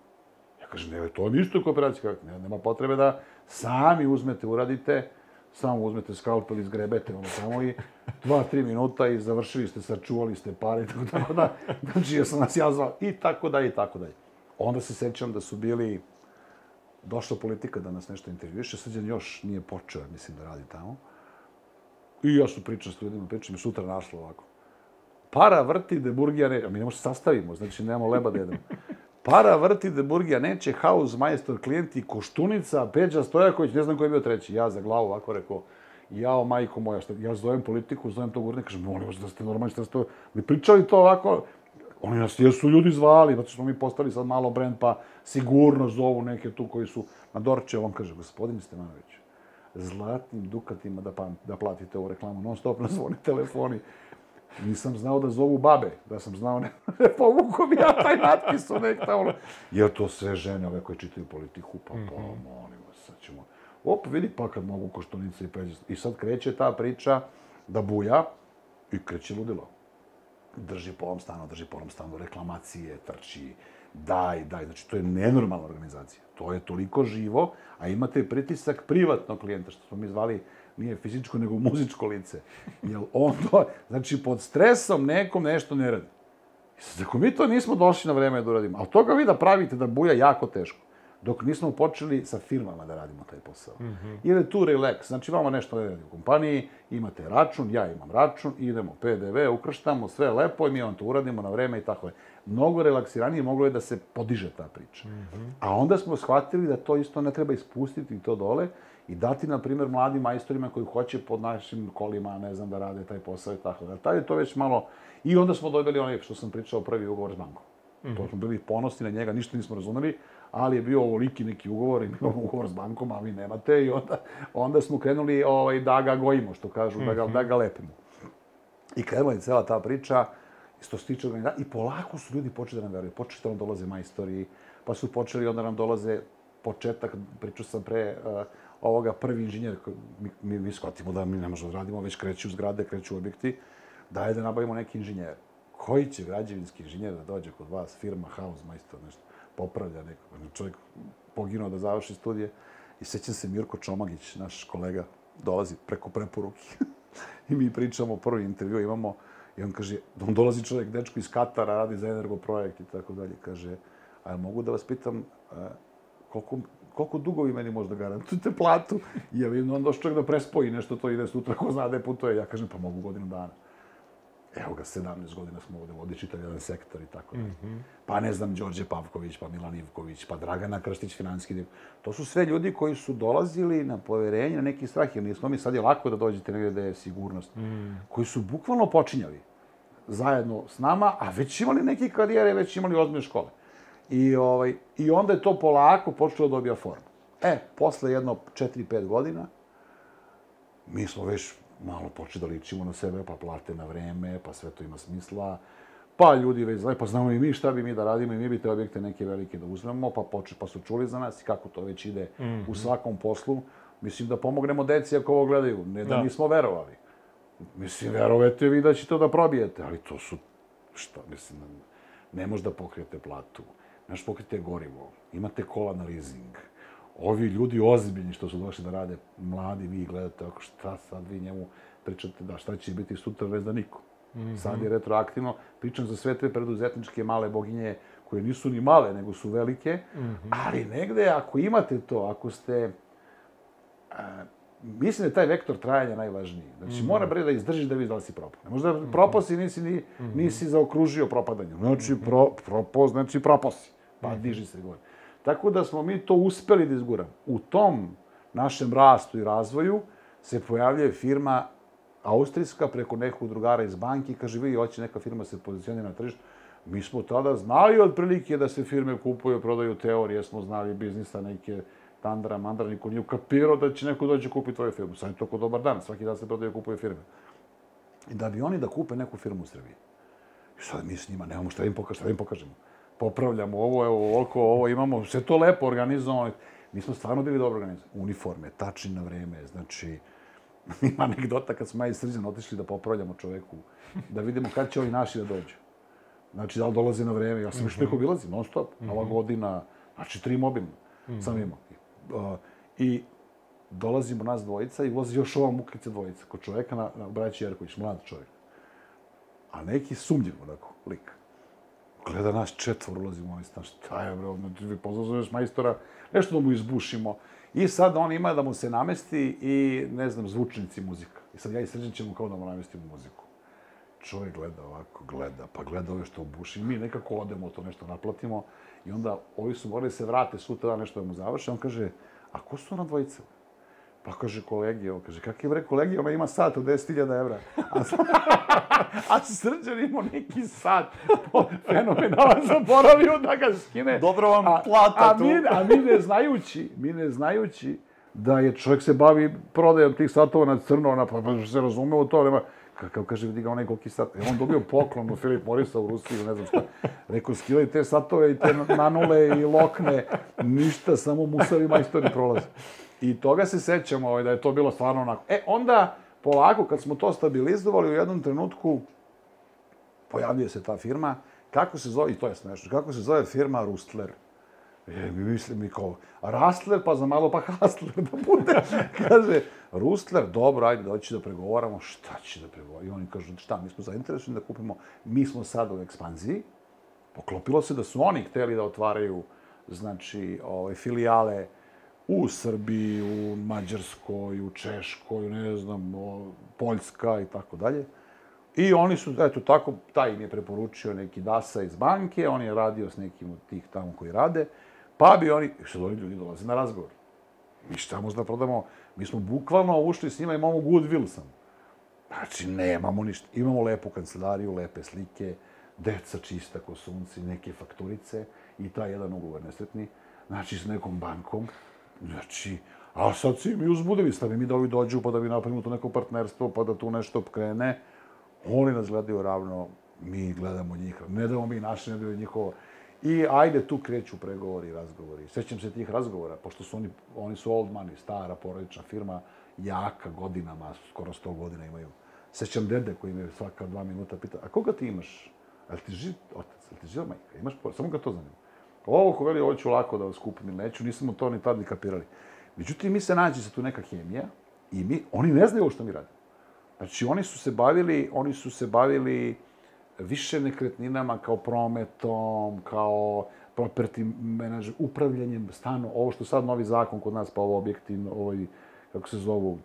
Ja kažem, ne, to je isto kao operacija, ne, nema potrebe da sami uzmete, uradite, samo uzmete skalpel, izgrebete ono tamo i dva, tri minuta i završili ste, sačuvali ste pare, tako, tako da, znači ja sam nas ja zvao i tako da i tako dalje. Onda se sećam da su bili, došla politika da nas nešto intervjuše, Srđan još nije počeo, mislim, da radi tamo. I ja su pričam s ljudima, pričam i sutra našlo ovako. Para vrti de burgija ne... A mi ne možemo sastavimo, znači nemamo leba da jedemo. Para vrti de burgija neće, haus, majstor, klijenti, Koštunica, Peđa Stojaković, ne znam ko je bio treći. Ja za glavu ovako rekao, jao majko moja, šta, ja zovem politiku, zovem tog urednika, kažem, molim vas da ste normalni, šta ste mi pričali to ovako, oni nas jesu ljudi zvali, zato smo mi postali sad malo brend, pa sigurno zovu neke tu koji su na Dorče, on kaže, gospodin Stevanović, zlatnim dukatima da, pa, da platite ovu reklamu, non stop na zvoni telefoni, Nisam znao da zovu babe, da sam znao ne, povuko bi ja taj natpis u nek tamo. Jer to sve žene ove koje čitaju politiku, pa, pa, mhm. molim vas, sad ćemo... Op, vidi pa kad mogu koštonica i peđe. I sad kreće ta priča da buja i kreće ludilo. Drži po ovom stanu, drži po ovom stanu, reklamacije, trči, daj, daj. Znači, to je nenormalna organizacija. To je toliko živo, a imate pritisak privatnog klijenta, što smo mi zvali nije fizičko, nego muzičko lice. Jel on to, znači pod stresom nekom nešto ne radi. I ako mi to nismo došli na vreme da uradimo, a toga vi da pravite da buja jako teško. dok nismo počeli sa firmama da radimo taj posao. Mm -hmm. Je tu relax. Znači, vama nešto ne radi u kompaniji, imate račun, ja imam račun, idemo PDV, ukrštamo, sve lepo i mi vam to uradimo na vreme i tako je. Mnogo relaksiranije moglo je da se podiže ta priča. Mm -hmm. A onda smo shvatili da to isto ne treba ispustiti to dole i dati, na primjer, mladim majstorima koji hoće pod našim kolima, ne znam, da rade taj posao i tako da. Tad je to već malo... I onda smo dobili onaj, što sam pričao, prvi ugovor s bankom. Mm -hmm. To smo bili ponosni na njega, ništa nismo razumeli, ali je bio ovoliki neki ugovor, imamo ugovor s bankom, a vi nemate, i onda, onda smo krenuli ovaj, da ga gojimo, što kažu, mm -hmm. da, ga, da ga lepimo. I krenula je cela ta priča, isto se tiče i polako su ljudi počeli da nam veruju. Počeli da nam dolaze majstori, pa su počeli onda nam dolaze početak, pričao sam pre, uh, ovoga prvi inženjer, mi, mi, mi shvatimo da mi ne možemo da radimo, već kreću zgrade, kreću objekti, daj da nabavimo neki inženjer. Koji će građevinski inženjer da dođe kod vas, firma, house, majstor, nešto, popravlja neko. Čovjek poginuo da završi studije. I sećam se Mirko Čomagić, naš kolega, dolazi preko preporuke. I mi pričamo, prvi intervju imamo, i on kaže, on dolazi čovjek, dečko iz Katara, radi za energoprojekt i tako dalje. Kaže, a mogu da vas pitam, a, koliko koliko dugo vi meni možda garantujete platu? I ja vidim, on došao čovjek da prespoji nešto, to ide sutra, ko zna da putuje. Ja kažem, pa mogu godinu dana. Evo ga, 17 godina smo ovde vodi čitav jedan sektor i tako dalje. Mm -hmm. Pa ne znam, Đorđe Pavković, pa Milan Ivković, pa Dragana Krstić, finanski. To su sve ljudi koji su dolazili na poverenje, na neki strah, jer nismo mi sad je lako da dođete negdje da je sigurnost. Mm. Koji su bukvalno počinjali zajedno s nama, a već imali neke karijere, već imali ozbiljne škole. I, ovaj, I onda je to polako počelo da dobija formu. E, posle jedno 4-5 godina, mi smo već malo počeli da ličimo na sebe, pa plate na vreme, pa sve to ima smisla. Pa ljudi već znaju, pa znamo i mi šta bi mi da radimo i mi bi te objekte neke velike da uzmemo, pa poče, pa su čuli za nas i kako to već ide mm -hmm. u svakom poslu. Mislim da pomognemo deci ako ovo gledaju, ne da, da. nismo verovali. Mislim, verovete vi da ćete to da probijete, ali to su, šta, mislim, ne može da pokrijete platu Znaš, pokrijete gorivo, imate kola na leasing. Ovi ljudi ozbiljni što su došli da rade, mladi, vi gledate, ako šta sad vi njemu pričate, da šta će biti sutra, već da niko. Mm -hmm. Sad je retroaktivno, pričam za sve te preduzetničke male boginje koje nisu ni male, nego su velike, mm -hmm. ali negde ako imate to, ako ste... A, mislim da je taj vektor trajanja najvažniji. Znači, mm -hmm. mora bre da izdržiš da vidiš da li si propao. Ne možda mm -hmm. nisi, ni, mhm. nisi zaokružio propadanje. Znači, pro, propao, znači proposi pa diži se gore. Tako da smo mi to uspeli da izguramo. U tom našem rastu i razvoju se pojavljuje firma austrijska preko nekog drugara iz banki, kaže, vi hoće neka firma se pozicionira na tržištu. Mi smo tada znali otprilike da se firme kupuju, prodaju teorije, smo znali biznisa neke tandra, mandra, niko nije ukapirao da će neko dođe kupiti tvoju firmu. Sad je to kod dobar dan, svaki dan se prodaju kupuje firme. I da bi oni da kupe neku firmu u Srbiji. I sad mi s njima nemamo šta da im pokažemo, šta da im pokažemo popravljamo ovo, evo, ovoliko, ovo imamo, sve to lepo organizovano. Mi smo stvarno bili dobro organizovani. Uniforme, tačni na vreme, znači, ima anegdota kad smo ja i Srđan otišli da popravljamo čoveku, da vidimo kad će ovi naši da dođu. Znači, da li dolaze na vreme, ja sam još neko bilazi, non stop, nova mhm. godina, znači, tri mobilna sam mhm. imao. Uh, I dolazimo nas dvojica i ulazi još ova mukrica dvojica, kod čoveka na, na braći Jerković, mlad čovjek. A neki sumnjiv, onako, lik gleda nas četvor, ulazimo u stan, šta je, vi pozazoveš majstora, nešto da mu izbušimo. I sad on ima da mu se namesti i, ne znam, zvučnici muzika. I sad ja i Srđan ćemo kao da mu namestimo muziku. Čovjek gleda ovako, gleda, pa gleda ove što buši. Mi nekako odemo, to nešto naplatimo. I onda ovi su morali se vrate sutra nešto da mu završe. On kaže, a ko su ona dvojica? Pa kaže kolegi, on kaže, kakvi bre kolegi, ona ima sat od 10.000 evra. A, a srđan imao neki sat, fenomenalan, zaboravio da ga skine. Dobro vam plata a, a tu. Mi, a mi ne znajući, mi ne znajući da je čovjek se bavi prodajom tih satova na crno, ona, pa, pa se razume u to, nema, kakav kaže, vidi ga onaj koliki sat. I on dobio poklon u Filip Morisa u Rusiji, ne znam šta. Rekao, skilaj te satove i te nanule i lokne, ništa, samo musavi majstori prolaze. I toga se sećamo ovaj, da je to bilo stvarno onako. E, onda, polako, kad smo to stabilizovali, u jednom trenutku pojavljuje se ta firma, kako se zove, i to je smešno, kako se zove firma Rustler. E, mi mislim mi kao, Rastler, pa za malo pa Hastler da bude. Kaže, Rustler, dobro, ajde, doći da pregovaramo. Šta će da pregovaramo? I oni kažu, šta, mi smo zainteresovani da kupimo, mi smo sad u ekspanziji. Poklopilo se da su oni hteli da otvaraju znači, ovaj, filijale u Srbiji, u Mađarskoj, u Češkoj, ne znam, Poljska i tako dalje. I oni su, eto tako, taj im je preporučio neki Dasa iz banke, on je radio s nekim od tih tamo koji rade, pa bi oni, što oni ljudi dolaze na razgovor. Mi šta možda prodamo, mi smo bukvalno ušli s njima, imamo goodwill samo. Znači, nemamo ništa. Imamo lepu kancelariju, lepe slike, deca čista ko sunci, neke fakturice i taj jedan ugovor nesretni, znači s nekom bankom, znači, a sad si mi uzbudili, stavi mi da ovi dođu pa da mi napravimo to neko partnerstvo, pa da tu nešto krene. Oni nas gledaju ravno, mi gledamo njih, ne damo mi naše, ne damo njihovo. I ajde, tu kreću pregovori i razgovori. Sećam se tih razgovora, pošto su oni, oni su old money, stara porodična firma, jaka godinama, skoro 100 godina imaju. Sećam dede koji me svaka dva minuta pita, a koga ti imaš? A ti živ otac, a ti živa majka? Imaš por... Samo ga to zanima. Ovo ko veli, ovo ću lako da vas kupim ili neću, nismo to ni tad ni kapirali. Međutim, mi se nađe se tu neka hemija i mi, oni ne znaju ovo što mi radimo. Znači, oni su se bavili, oni su se bavili više nekretninama kao prometom, kao property manager, upravljanjem stano, ovo što sad novi zakon kod nas, pa ovo objekti, ovaj, kako se zovu,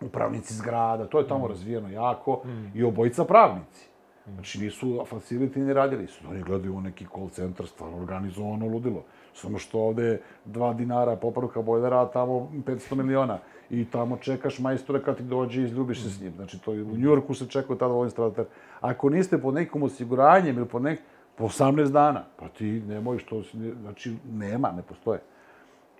upravnici zgrada, to je tamo mm. razvijeno jako mm. i obojica pravnici. Znači nisu facility ni radili, su oni gledaju u neki call center, stvarno organizovano ludilo. Samo što ovde dva dinara popravka bojlera, a tamo 500 miliona. I tamo čekaš majstora kad ti dođe i izljubiš se s njim. Znači, to je u Njurku se čekao tada ovim stradater. Ako niste pod nekom osiguranjem ili pod nek... po 18 dana, pa ti nemoj što... Znači, nema, ne postoje.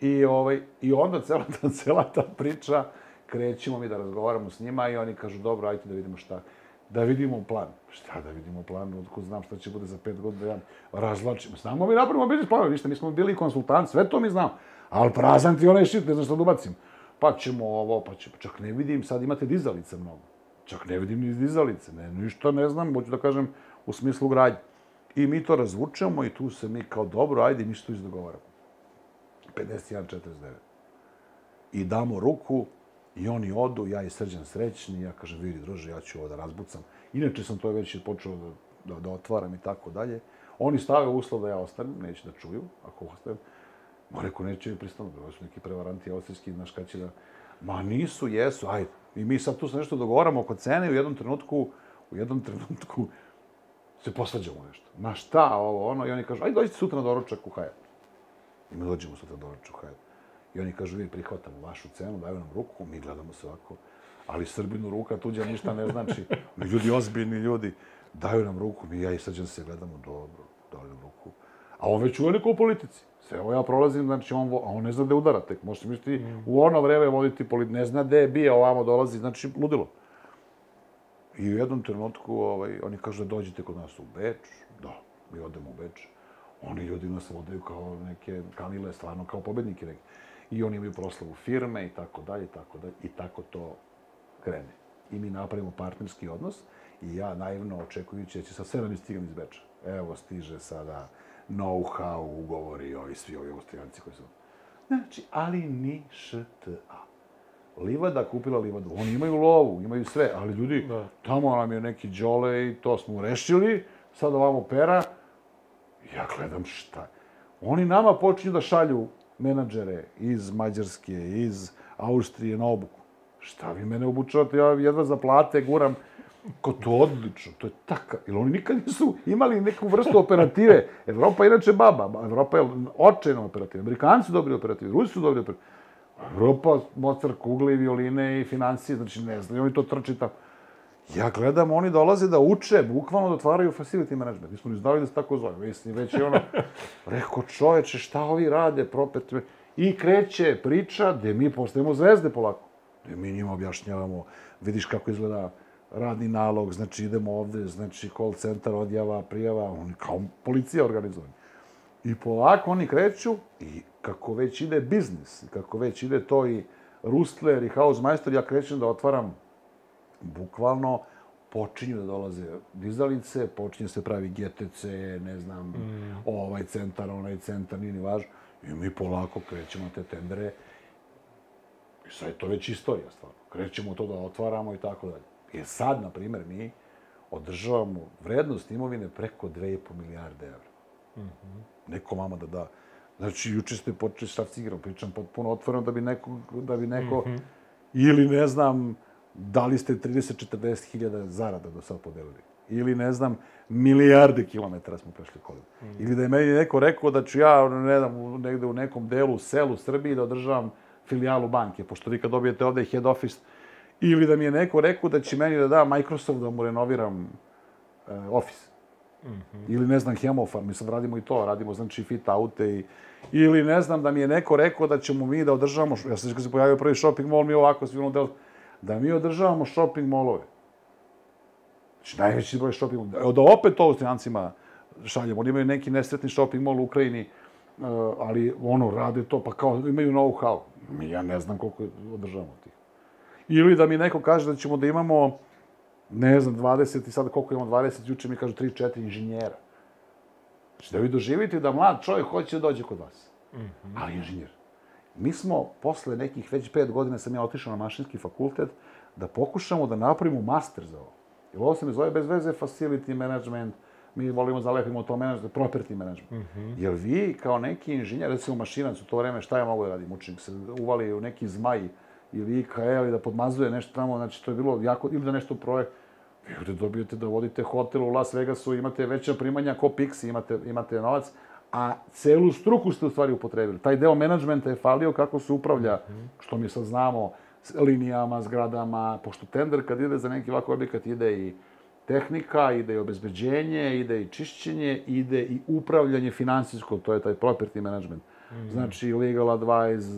I, ovaj, i onda cela ta, cela ta priča, krećemo mi da razgovaramo s njima i oni kažu, dobro, ajte da vidimo šta da vidimo plan. Šta da vidimo plan, otko znam šta će bude za pet godina, ja razlačimo. Znamo mi napravimo biznis plan, ništa, mi smo bili konsultanti, sve to mi znamo. Ali prazan ti onaj šit, ne znam šta da ubacim. Pa ćemo ovo, pa ćemo, čak ne vidim, sad imate dizalice mnogo. Čak ne vidim ni dizalice, ne, ništa ne znam, hoću da kažem, u smislu gradnje. I mi to razvučemo i tu se mi kao dobro, ajde, mi što izdogovaramo. 51-49. I damo ruku, I oni odu, ja i Srđan srećni, ja kažem, vidi, druže, ja ću ovo da razbucam. Inače sam to već počeo da, da, da otvaram i tako dalje. Oni stave uslov da ja ostanem, neće da čuju, ako ostanem. Ma rekao, neće mi pristanu, ovo su neki prevaranti austrijski, znaš kada će da... Ma nisu, jesu, ajde. I mi sad tu se nešto dogovaramo oko cene i u jednom trenutku, u jednom trenutku se posvađamo nešto. Ma šta ovo, ono, i oni kažu, ajde dođite sutra na doručak u Hajat. I mi dođemo sutra na doručak u Hajat. I oni kažu, vi prihvatamo vašu cenu, daju nam ruku, mi gledamo se ovako. Ali Srbinu ruka tuđa ništa ne znači. Mi ljudi, ozbiljni ljudi, daju nam ruku, mi ja i Srđan se gledamo, dobro, daju nam ruku. A on već uveliko u politici. Sve ovo ja prolazim, znači on, a on ne zna gde udara tek. Možete misliti, mm. u ono vreme voditi politiku, ne zna gde je bio, ovamo dolazi, znači ludilo. I u jednom trenutku ovaj, oni kažu da dođite kod nas u Beč. Da, mi odemo u Beč. Oni ljudi nas vodaju kao neke kamile, stvarno kao pobednike neki i oni imaju proslavu firme i tako dalje, i tako dalje, i tako to krene. I mi napravimo partnerski odnos i ja naivno očekujući da će sa sve da mi stigam iz Beča. Evo stiže sada know-how, ugovori, ovi svi ovi austrijanci koji su... Znači, ali ni ŠTA. Livada kupila livadu. Oni imaju lovu, imaju sve, ali ljudi, da. tamo nam je neki džole i to smo rešili, sad ovamo pera. Ja gledam šta. Oni nama počinju da šalju menadžere iz Mađarske, iz Austrije na obuku. Šta vi mene obučavate? Ja jedva za plate guram. Ko to odlično, to je taka. Jer oni nikad nisu imali neku vrstu operative. Evropa inače baba. Evropa je očajna operativa. Amerikanci su dobri operativi, Rusi su dobri operativi. Evropa, Mozart, kugle i violine i financije, znači ne znam, oni to trči tamo. Ja gledam, oni dolaze da uče, bukvalno da otvaraju facility management. Mi smo ni znali da se tako zove. Mislim, već je ono, rekao čoveče, šta ovi rade, propet. I kreće priča gde mi postajemo zvezde polako. Gde mi njima objašnjavamo, vidiš kako izgleda radni nalog, znači idemo ovde, znači call centar, odjava, prijava, oni kao policija organizovani. I polako oni kreću i kako već ide biznis, kako već ide to i Rustler i Hausmeister, ja krećem da otvaram bukvalno počinju da dolaze dizalice, počinje se pravi GTC, ne znam, mm. ovaj centar, onaj centar, nije ni važno. I mi polako krećemo te tendere. I sad je to već istorija, stvarno. Krećemo to da otvaramo i tako dalje. Jer sad, na primjer, mi održavamo vrednost imovine preko 2,5 milijarde evra. Mm -hmm. Neko mama da da Znači, juče ste počeli šta cigarom, pričam potpuno otvoreno da bi neko, da bi neko ili ne znam, da li ste 30-40 hiljada zarada do sad podelili. Ili ne znam, milijarde kilometara smo prešli kolim. Ili da je meni neko rekao da ću ja, ne znam, negde u nekom delu, selu Srbiji da održavam filijalu banke, pošto vi kad dobijete ovde head office, ili da mi je neko rekao da će meni da da Microsoft da mu renoviram e, Office. Ili ne znam, Hemofarm, mi sad radimo i to, radimo znači fit aute i ili ne znam da mi je neko rekao da ćemo mi da održavamo, ja sam se pojavio prvi shopping mall, mi ovako svi ono del, da mi održavamo shopping mallove. Znači, najveći broj shopping mall. Da opet to Austrijancima šaljemo. Oni imaju neki nesretni shopping mall u Ukrajini, uh, ali ono, rade to, pa kao imaju know-how. Ja ne znam koliko održavamo tih. Ili da mi neko kaže da ćemo da imamo, ne znam, 20 i sad koliko imamo 20, juče mi kažu 3-4 inženjera. Znači da vi doživite da mlad čovjek hoće da dođe kod vas. Ali inženjer. Mi smo, posle nekih već pet godina sam ja otišao na mašinski fakultet, da pokušamo da napravimo master za ovo. Jer ovo se ne zove bez veze facility management, mi volimo zalepimo to management, property management. Jer vi kao neki inženjer, recimo mašinac u to vreme, šta ja mogu da radim? Učenik se uvali u neki zmaj ili IKL ili da podmazuje nešto tamo, znači to je bilo jako, ili da nešto projekt. Vi ovde dobijete da vodite hotel u Las Vegasu, imate veća primanja ko Pixi, imate, imate novac, a celu struku ste u stvari upotrebili. Taj deo menadžmenta je falio kako se upravlja, što mi sad znamo, linijama, zgradama, pošto tender kad ide za neki ovako objekat ide i tehnika, ide i obezbeđenje, ide i čišćenje, ide i upravljanje finansijsko, to je taj property management. Znači, legal advice,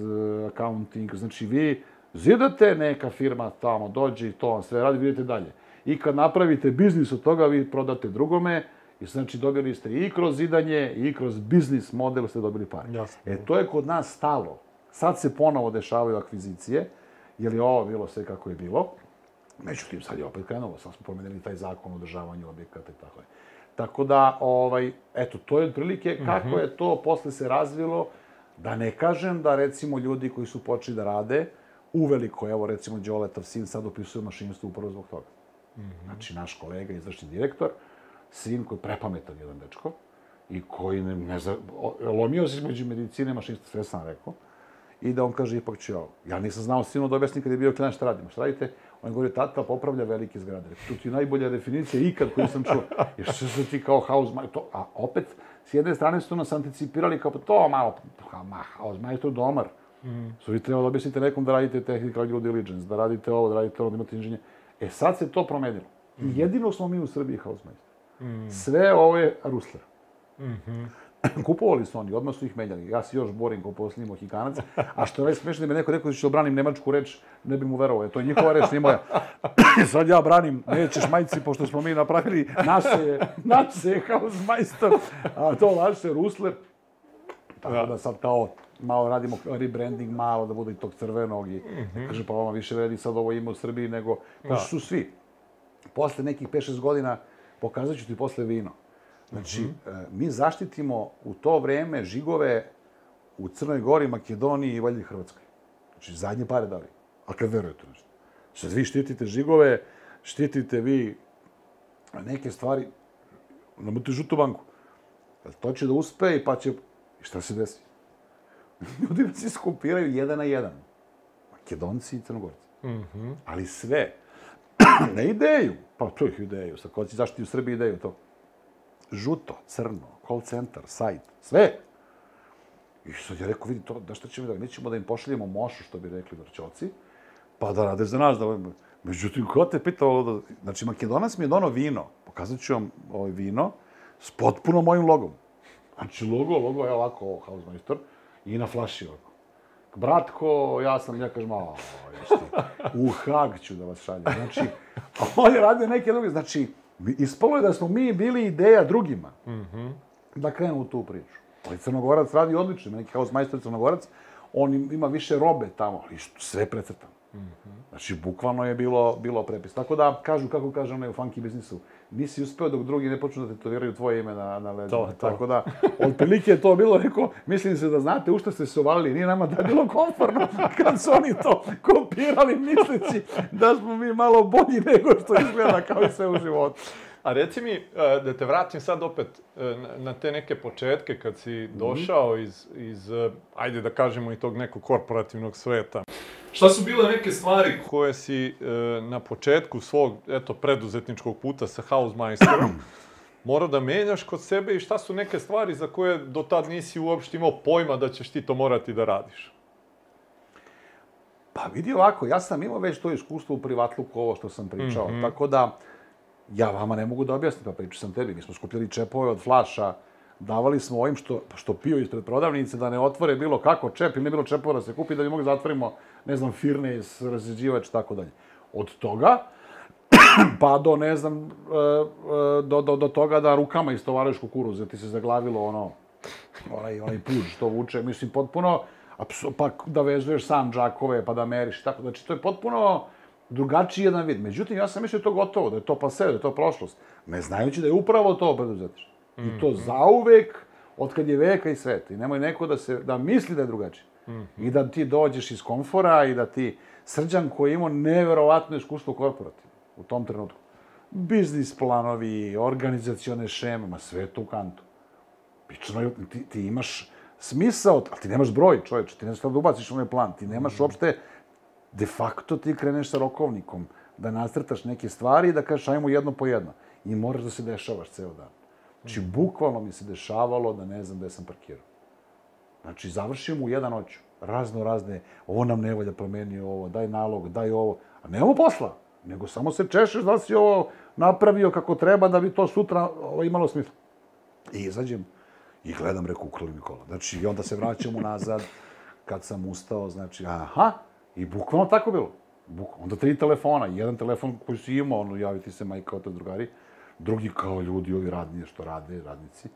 accounting, znači vi zidate, neka firma tamo dođe i to vam sve radi, vidite dalje. I kad napravite biznis od toga, vi prodate drugome, i znači dobili ste i kroz zidanje, i kroz biznis model ste dobili pare. Jasno. E, to je kod nas stalo. Sad se ponovo dešavaju akvizicije, jer je ovo bilo sve kako je bilo. Međutim, sad je opet krenulo, sad smo promenili taj zakon o održavanju objekata i tako je. Tako da, ovaj, eto, to je otprilike kako je to posle se razvilo, da ne kažem da recimo ljudi koji su počeli da rade, uveliko, evo recimo Đoletov sin sad upisuje mašinstvo upravo zbog toga. Znači, naš kolega, izvršni direktor, sin koji je prepametan jedan dečko, i koji ne, ne zna, o- lomio se između medicine mašinstva, sve sam rekao, i da on kaže, ipak ću ja ovo. Ja nisam znao sinu da objasnim kad je bio klinac šta radimo. Šta radite? On je govorio, tata popravlja velike zgrade. Tu ti je najbolja definicija ikad koju sam čuo. Jer što se ti kao house majstor, to, a opet, s jedne strane su nas anticipirali kao, pa to malo, pa, ma, house majstor domar. Mm. Su vi trebali da objasnite nekom da radite technical due diligence, da radite ovo, da radite ovo, da imate inženje. E sad se to promenilo. I jedino smo mi u Srbiji house majstor. Sve ovo je Rusler. Kupovali su oni, odmah su ih menjali. Ja se još borim kao posljednji mohikanac. A što je najsmešnije, da mi neko rekao da ću obranim nemačku reč, ne bi mu verovao. To je njihova reč, nije moja. Sad ja branim, nećeš majci, pošto smo mi napravili, naše naše Hausmeister, a to vaše Rusler. Tako da sad kao malo radimo rebranding malo da bude i tog crvenog i kaže pa vama više vredi sad ovo ime u Srbiji nego pa su svi. Posle nekih 5-6 godina pokazat ću ti posle vino. Znači, e, mi zaštitimo u to vreme žigove u Crnoj Gori, Makedoniji i valjda Hrvatskoj. Znači, zadnje pare dali. A kad verujete nešto. Sad vi štitite žigove, štitite vi neke stvari, nemojte žutu banku. To će da uspe i pa će... I šta se desi? Ljudi nas iskopiraju jedan na jedan. Makedonci i Crnogorci. Ali sve. Ne ideju. Pa to ih ideju. Sad, ko će zaštiti u Srbiji ideju to? Žuto, crno, call center, sajt, sve. I sad je rekao, vidi, to, da šta ćemo da, mi ćemo da im pošaljemo mošu, što bi rekli vrčoci, pa da rade za nas. Da... Međutim, ko te pitao da... Znači, Makedonac mi je donao vino. Pokazat ću vam ovaj vino s potpuno mojim logom. Znači, logo, logo je ovako, Hausmeister, i na flaši ovako. Bratko, ja sam, ja kažem, a, u Hag ću da vas šaljem. Znači, a on je radio neke druge, znači, ispalo je da smo mi bili ideja drugima da krenu u tu priču. Ali Crnogorac radi odlično, ima neki hausmajstor Crnogorac, on im- ima više robe tamo, ali sve precrtano. Znači, bukvalno je bilo, bilo prepis. Tako da, kažu, kako kaže onaj u funky biznisu, nisi uspeo dok drugi ne počnu da tetoviraju tvoje ime na, na leđima. To, to. Tako da, otprilike je to bilo, rekao, mislim se da znate u što ste se uvalili, nije nama da bilo komforno kad su oni to kopirali misleći da smo mi malo bolji nego što izgleda kao i sve u životu. A reci mi, e, da te vratim sad opet e, na- te neke početke kad si došao iz, iz, e, ajde da kažemo i tog nekog korporativnog sveta. Šta su bile neke stvari koje si e, na početku svog, eto, preduzetničkog puta sa Hausmeisterom morao da menjaš kod sebe i šta su neke stvari za koje do tad nisi uopšte imao pojma da ćeš ti to morati da radiš? Pa vidi ovako, ja sam imao već to iskustvo u privatluku, ovo što sam pričao, tako da ja vama ne mogu da objasnim, pa pričao sam tebi. Mi smo skupljali čepove od flaša, davali smo ovim što, što piju ispred prodavnice da ne otvore bilo kako čep ili ne bilo čepova da se kupi da bi mogli da zatvorimo, ne znam, firne, razređivač tako dalje. Od toga, pa do, ne znam, e, e, do, do, do toga da rukama istovaraš kukuruz, jer ti se zaglavilo ono, onaj, onaj puž što vuče, mislim, potpuno, pa da vezuješ sam džakove, pa da meriš, tako, znači, to je potpuno drugačiji jedan vid. Međutim, ja sam mislio da je to gotovo, da je to pase, da je to prošlost, ne znajući da je upravo to preduzetništvo. I to zauvek, od kad je veka i sveta. I nemoj neko da, se, da misli da je drugačije. I da ti dođeš iz komfora i da ti srđan koji je imao neverovatno iskustvo korporativno u tom trenutku. Biznis planovi, organizacione šeme, ma sve to u kantu. Pično ti, ti imaš smisao, ali ti nemaš broj, čoveče, ti ne znaš da ubaciš onaj plan, ti nemaš uopšte, de facto ti kreneš sa rokovnikom, da nacrtaš neke stvari i da kažeš ajmo jedno po jedno. I moraš da se dešavaš ceo dan. Znači, bukvalno mi se dešavalo da ne znam gde sam parkirao. Znači, završim u jedan noću. Razno razne, ovo nam ne valja, promeni ovo, daj nalog, daj ovo. A nemamo posla, nego samo se češeš da si ovo napravio kako treba da bi to sutra ovo, imalo smisla. I izađem i gledam, reku, ukrali mi kola. Znači, i onda se vraćamo nazad, kad sam ustao, znači, aha, i bukvalno tako bilo. Buk, onda tri telefona, jedan telefon koji si imao, ono, javiti se majka, otac, drugari, drugi kao ljudi, ovi radni, što rade, radnici,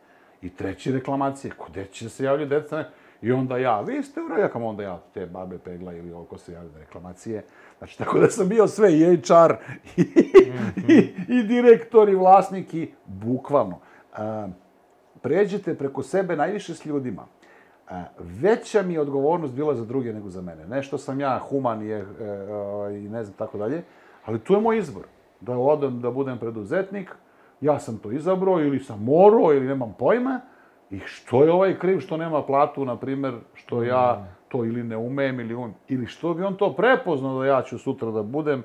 i treći reklamacije, kod će da se javljaju deca, ne? I onda ja, vi ste u rejakam, onda ja, te babe, pegla ili ovo ko se javlja na reklamacije. Znači, tako da sam bio sve, i HR, i, i, i direktor, i vlasnik, i bukvalno. A, pređete preko sebe najviše s ljudima. A, veća mi je odgovornost bila za druge nego za mene. Ne što sam ja human i, e, e, i ne znam tako dalje, ali tu je moj izbor. Da odem da budem preduzetnik, ja sam to izabrao ili sam morao ili nemam pojma, i što je ovaj kriv što nema platu, na primer, što ja to ili ne umem ili umem, ili što bi on to prepoznao da ja ću sutra da budem,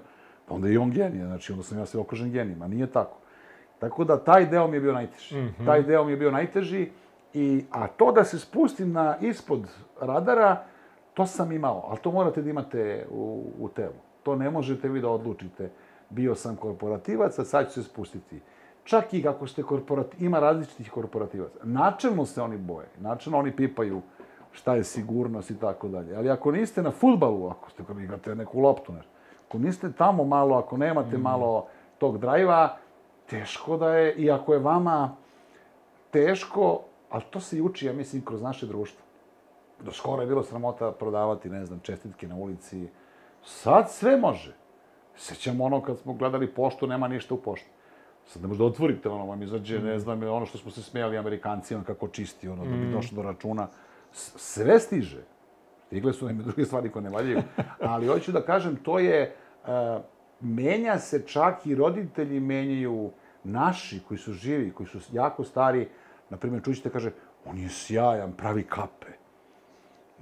pa onda je i on genije, znači onda sam ja sve okružen genijima, nije tako. Tako da taj deo mi je bio najteži. Taj deo mi je bio najteži, i, a to da se spustim na ispod radara, to sam imao, ali to morate da imate u, u telu. To ne možete vi da odlučite. Bio sam korporativac, a sad ću se spustiti. Čak i kako ste korporativ, ima različitih korporativaca. Načelno se oni boje, načelno oni pipaju šta je sigurnost i tako dalje. Ali ako niste na futbalu, ako ste kad igrate neku loptu, nešto, ako niste tamo malo, ako nemate malo tog drajva, teško da je, i ako je vama teško, ali to se uči, ja mislim, kroz naše društvo. Do skoro je bilo sramota prodavati, ne znam, čestitke na ulici. Sad sve može. Sećamo ono kad smo gledali poštu, nema ništa u pošti. Sad ne možda otvorite, ono vam izađe, ne znam, ono što smo se smijali Amerikancima, kako čisti, ono, da bi došlo do računa. Sve stiže. Stigle su nam druge stvari koje ne valjaju. Ali hoću da kažem, to je, e, menja se čak i roditelji menjaju naši koji su živi, koji su jako stari. Na primjer, čućete kaže, on je sjajan, pravi kape.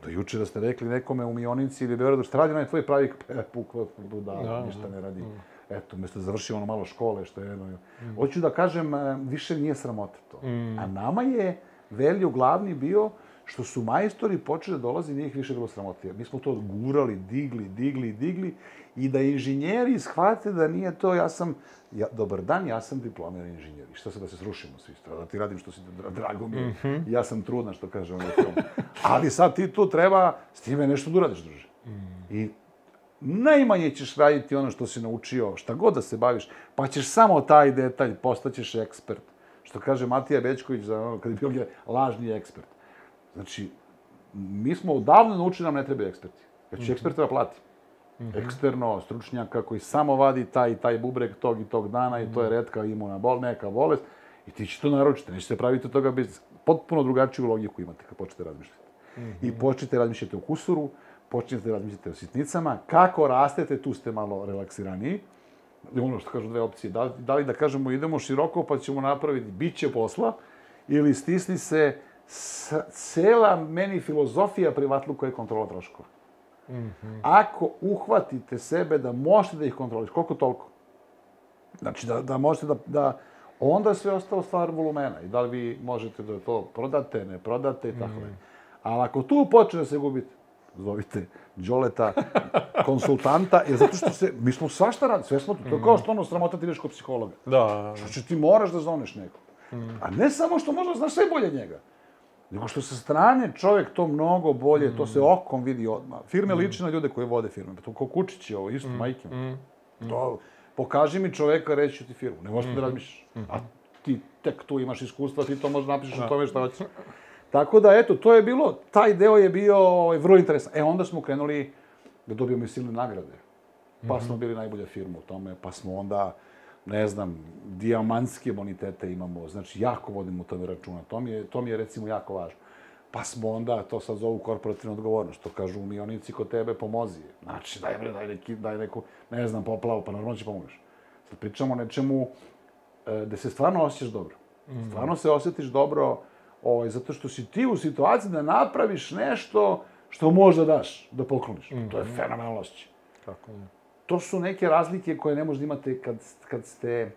Do juče da ste rekli nekome u Mionici ili Beogradu, šta radi onaj tvoj pravi kape? Pukva, budala, Da, ništa ne radi. Eto, umjesto da završi ono malo škole, što je jedno. Hoću da kažem, e, više nije sramota to. A nama je velju glavni bio što su majstori počeli da dolaze, nije ih više bilo sramota. Jer Mi smo to gurali, digli, digli, digli i da inženjeri shvate da nije to, ja sam, ja, dobar dan, ja sam diplomirani inženjer. I što se da se srušimo svi, da ti radim što si, dra- drago mi je, ja sam trudna, što kaže film. Ali sad ti tu treba s time nešto da uradiš, druže. I najmanje ćeš raditi ono što si naučio, šta god da se baviš, pa ćeš samo taj detalj, postaćeš ekspert. Što kaže Matija Bečković, za ono, kad je bio lažni ekspert. Znači, mi smo odavno naučili da nam ne trebaju eksperti. Ja ću eksperta da platim. Eksterno, stručnjaka koji samo vadi taj i taj bubreg tog i tog dana i to je redka imuna bol, neka bolest. I ti će to naručiti, nećete praviti od toga bez potpuno drugačiju logiku imate kad počnete razmišljati. I počnete razmišljati o kusuru, počnete razmišljati o sitnicama, kako rastete, tu ste malo relaksiraniji. ono što kažu dve opcije, da, da li da kažemo idemo široko pa ćemo napraviti, bit će posla, ili stisni se s, cela meni filozofija privatluka je kontrola troškova. Mm -hmm. Ako uhvatite sebe da možete da ih kontroliš, koliko toliko, znači da, da možete da, da onda sve ostalo stvar volumena i da li vi možete da to prodate, ne prodate i tako mm. Ali ako tu počne da se gubite, zovite Đoleta, konsultanta, jer zato što se, mi smo svašta radili, sve smo, to je kao što ono sramota ti ideš kod psihologa. Da. Što će ti moraš da zoneš nekog. Mm. A ne samo što možda znaš sve bolje njega, nego što sa strane čovjek to mnogo bolje, mm. to se okom vidi odmah. Firme mm. liči na ljude koji vode firme, pa to ko Kučić je ovo, isto, mm. majke. Mm. To, pokaži mi čoveka, reći ću ti firmu. Ne možeš mm da razmišljaš. Mm. A ti tek tu imaš iskustva, ti to možeš napišeš da. o tome šta hoćeš. Tako da, eto, to je bilo, taj deo je bio ovaj, vrlo interesan. E, onda smo krenuli da dobijemo i silne nagrade. Pa mm -hmm. smo bili najbolja firma u tome, pa smo onda, ne znam, dijamantske bonitete imamo, znači jako vodimo tome računa. To mi je, to mi je recimo jako važno. Pa smo onda, to sad zovu korporativnu odgovornost, što kažu umionici kod tebe, pomozi. Znači, daj, bre, daj, neki, daj neku, ne znam, poplavu, pa normalno će pomogneš. Sad pričamo o nečemu e, gde se stvarno osjećaš dobro. Mm. Stvarno se osjetiš dobro, ovaj, zato što si ti u situaciji da napraviš nešto što možda daš, da pokloniš. Mm. To je fenomenalno osjećaj. Kako To su neke razlike koje ne možda imate kad, kad ste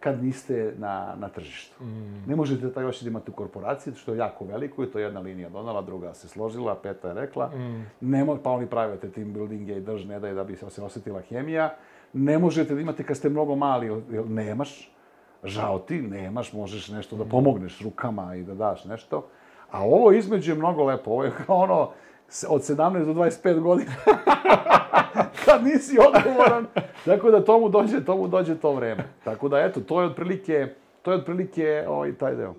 kad niste na, na tržištu. Mm. Ne možete taj osjećaj da imate u korporaciji, što je jako veliko i to je jedna linija donala, druga se složila, peta je rekla. Mm. Ne mo, pa oni pravite team buildinge i drž ne daje da bi se osetila hemija. Ne možete da imate kad ste mnogo mali, jer nemaš. Žao ti, nemaš, možeš nešto da pomogneš rukama i da daš nešto. A ovo između je mnogo lepo. Ovo je kao ono, od 17 do 25 godina. kad nisi odgovoran. Tako da tomu dođe, tomu dođe to vreme. Tako da eto, to je otprilike, to je otprilike ovaj taj deo.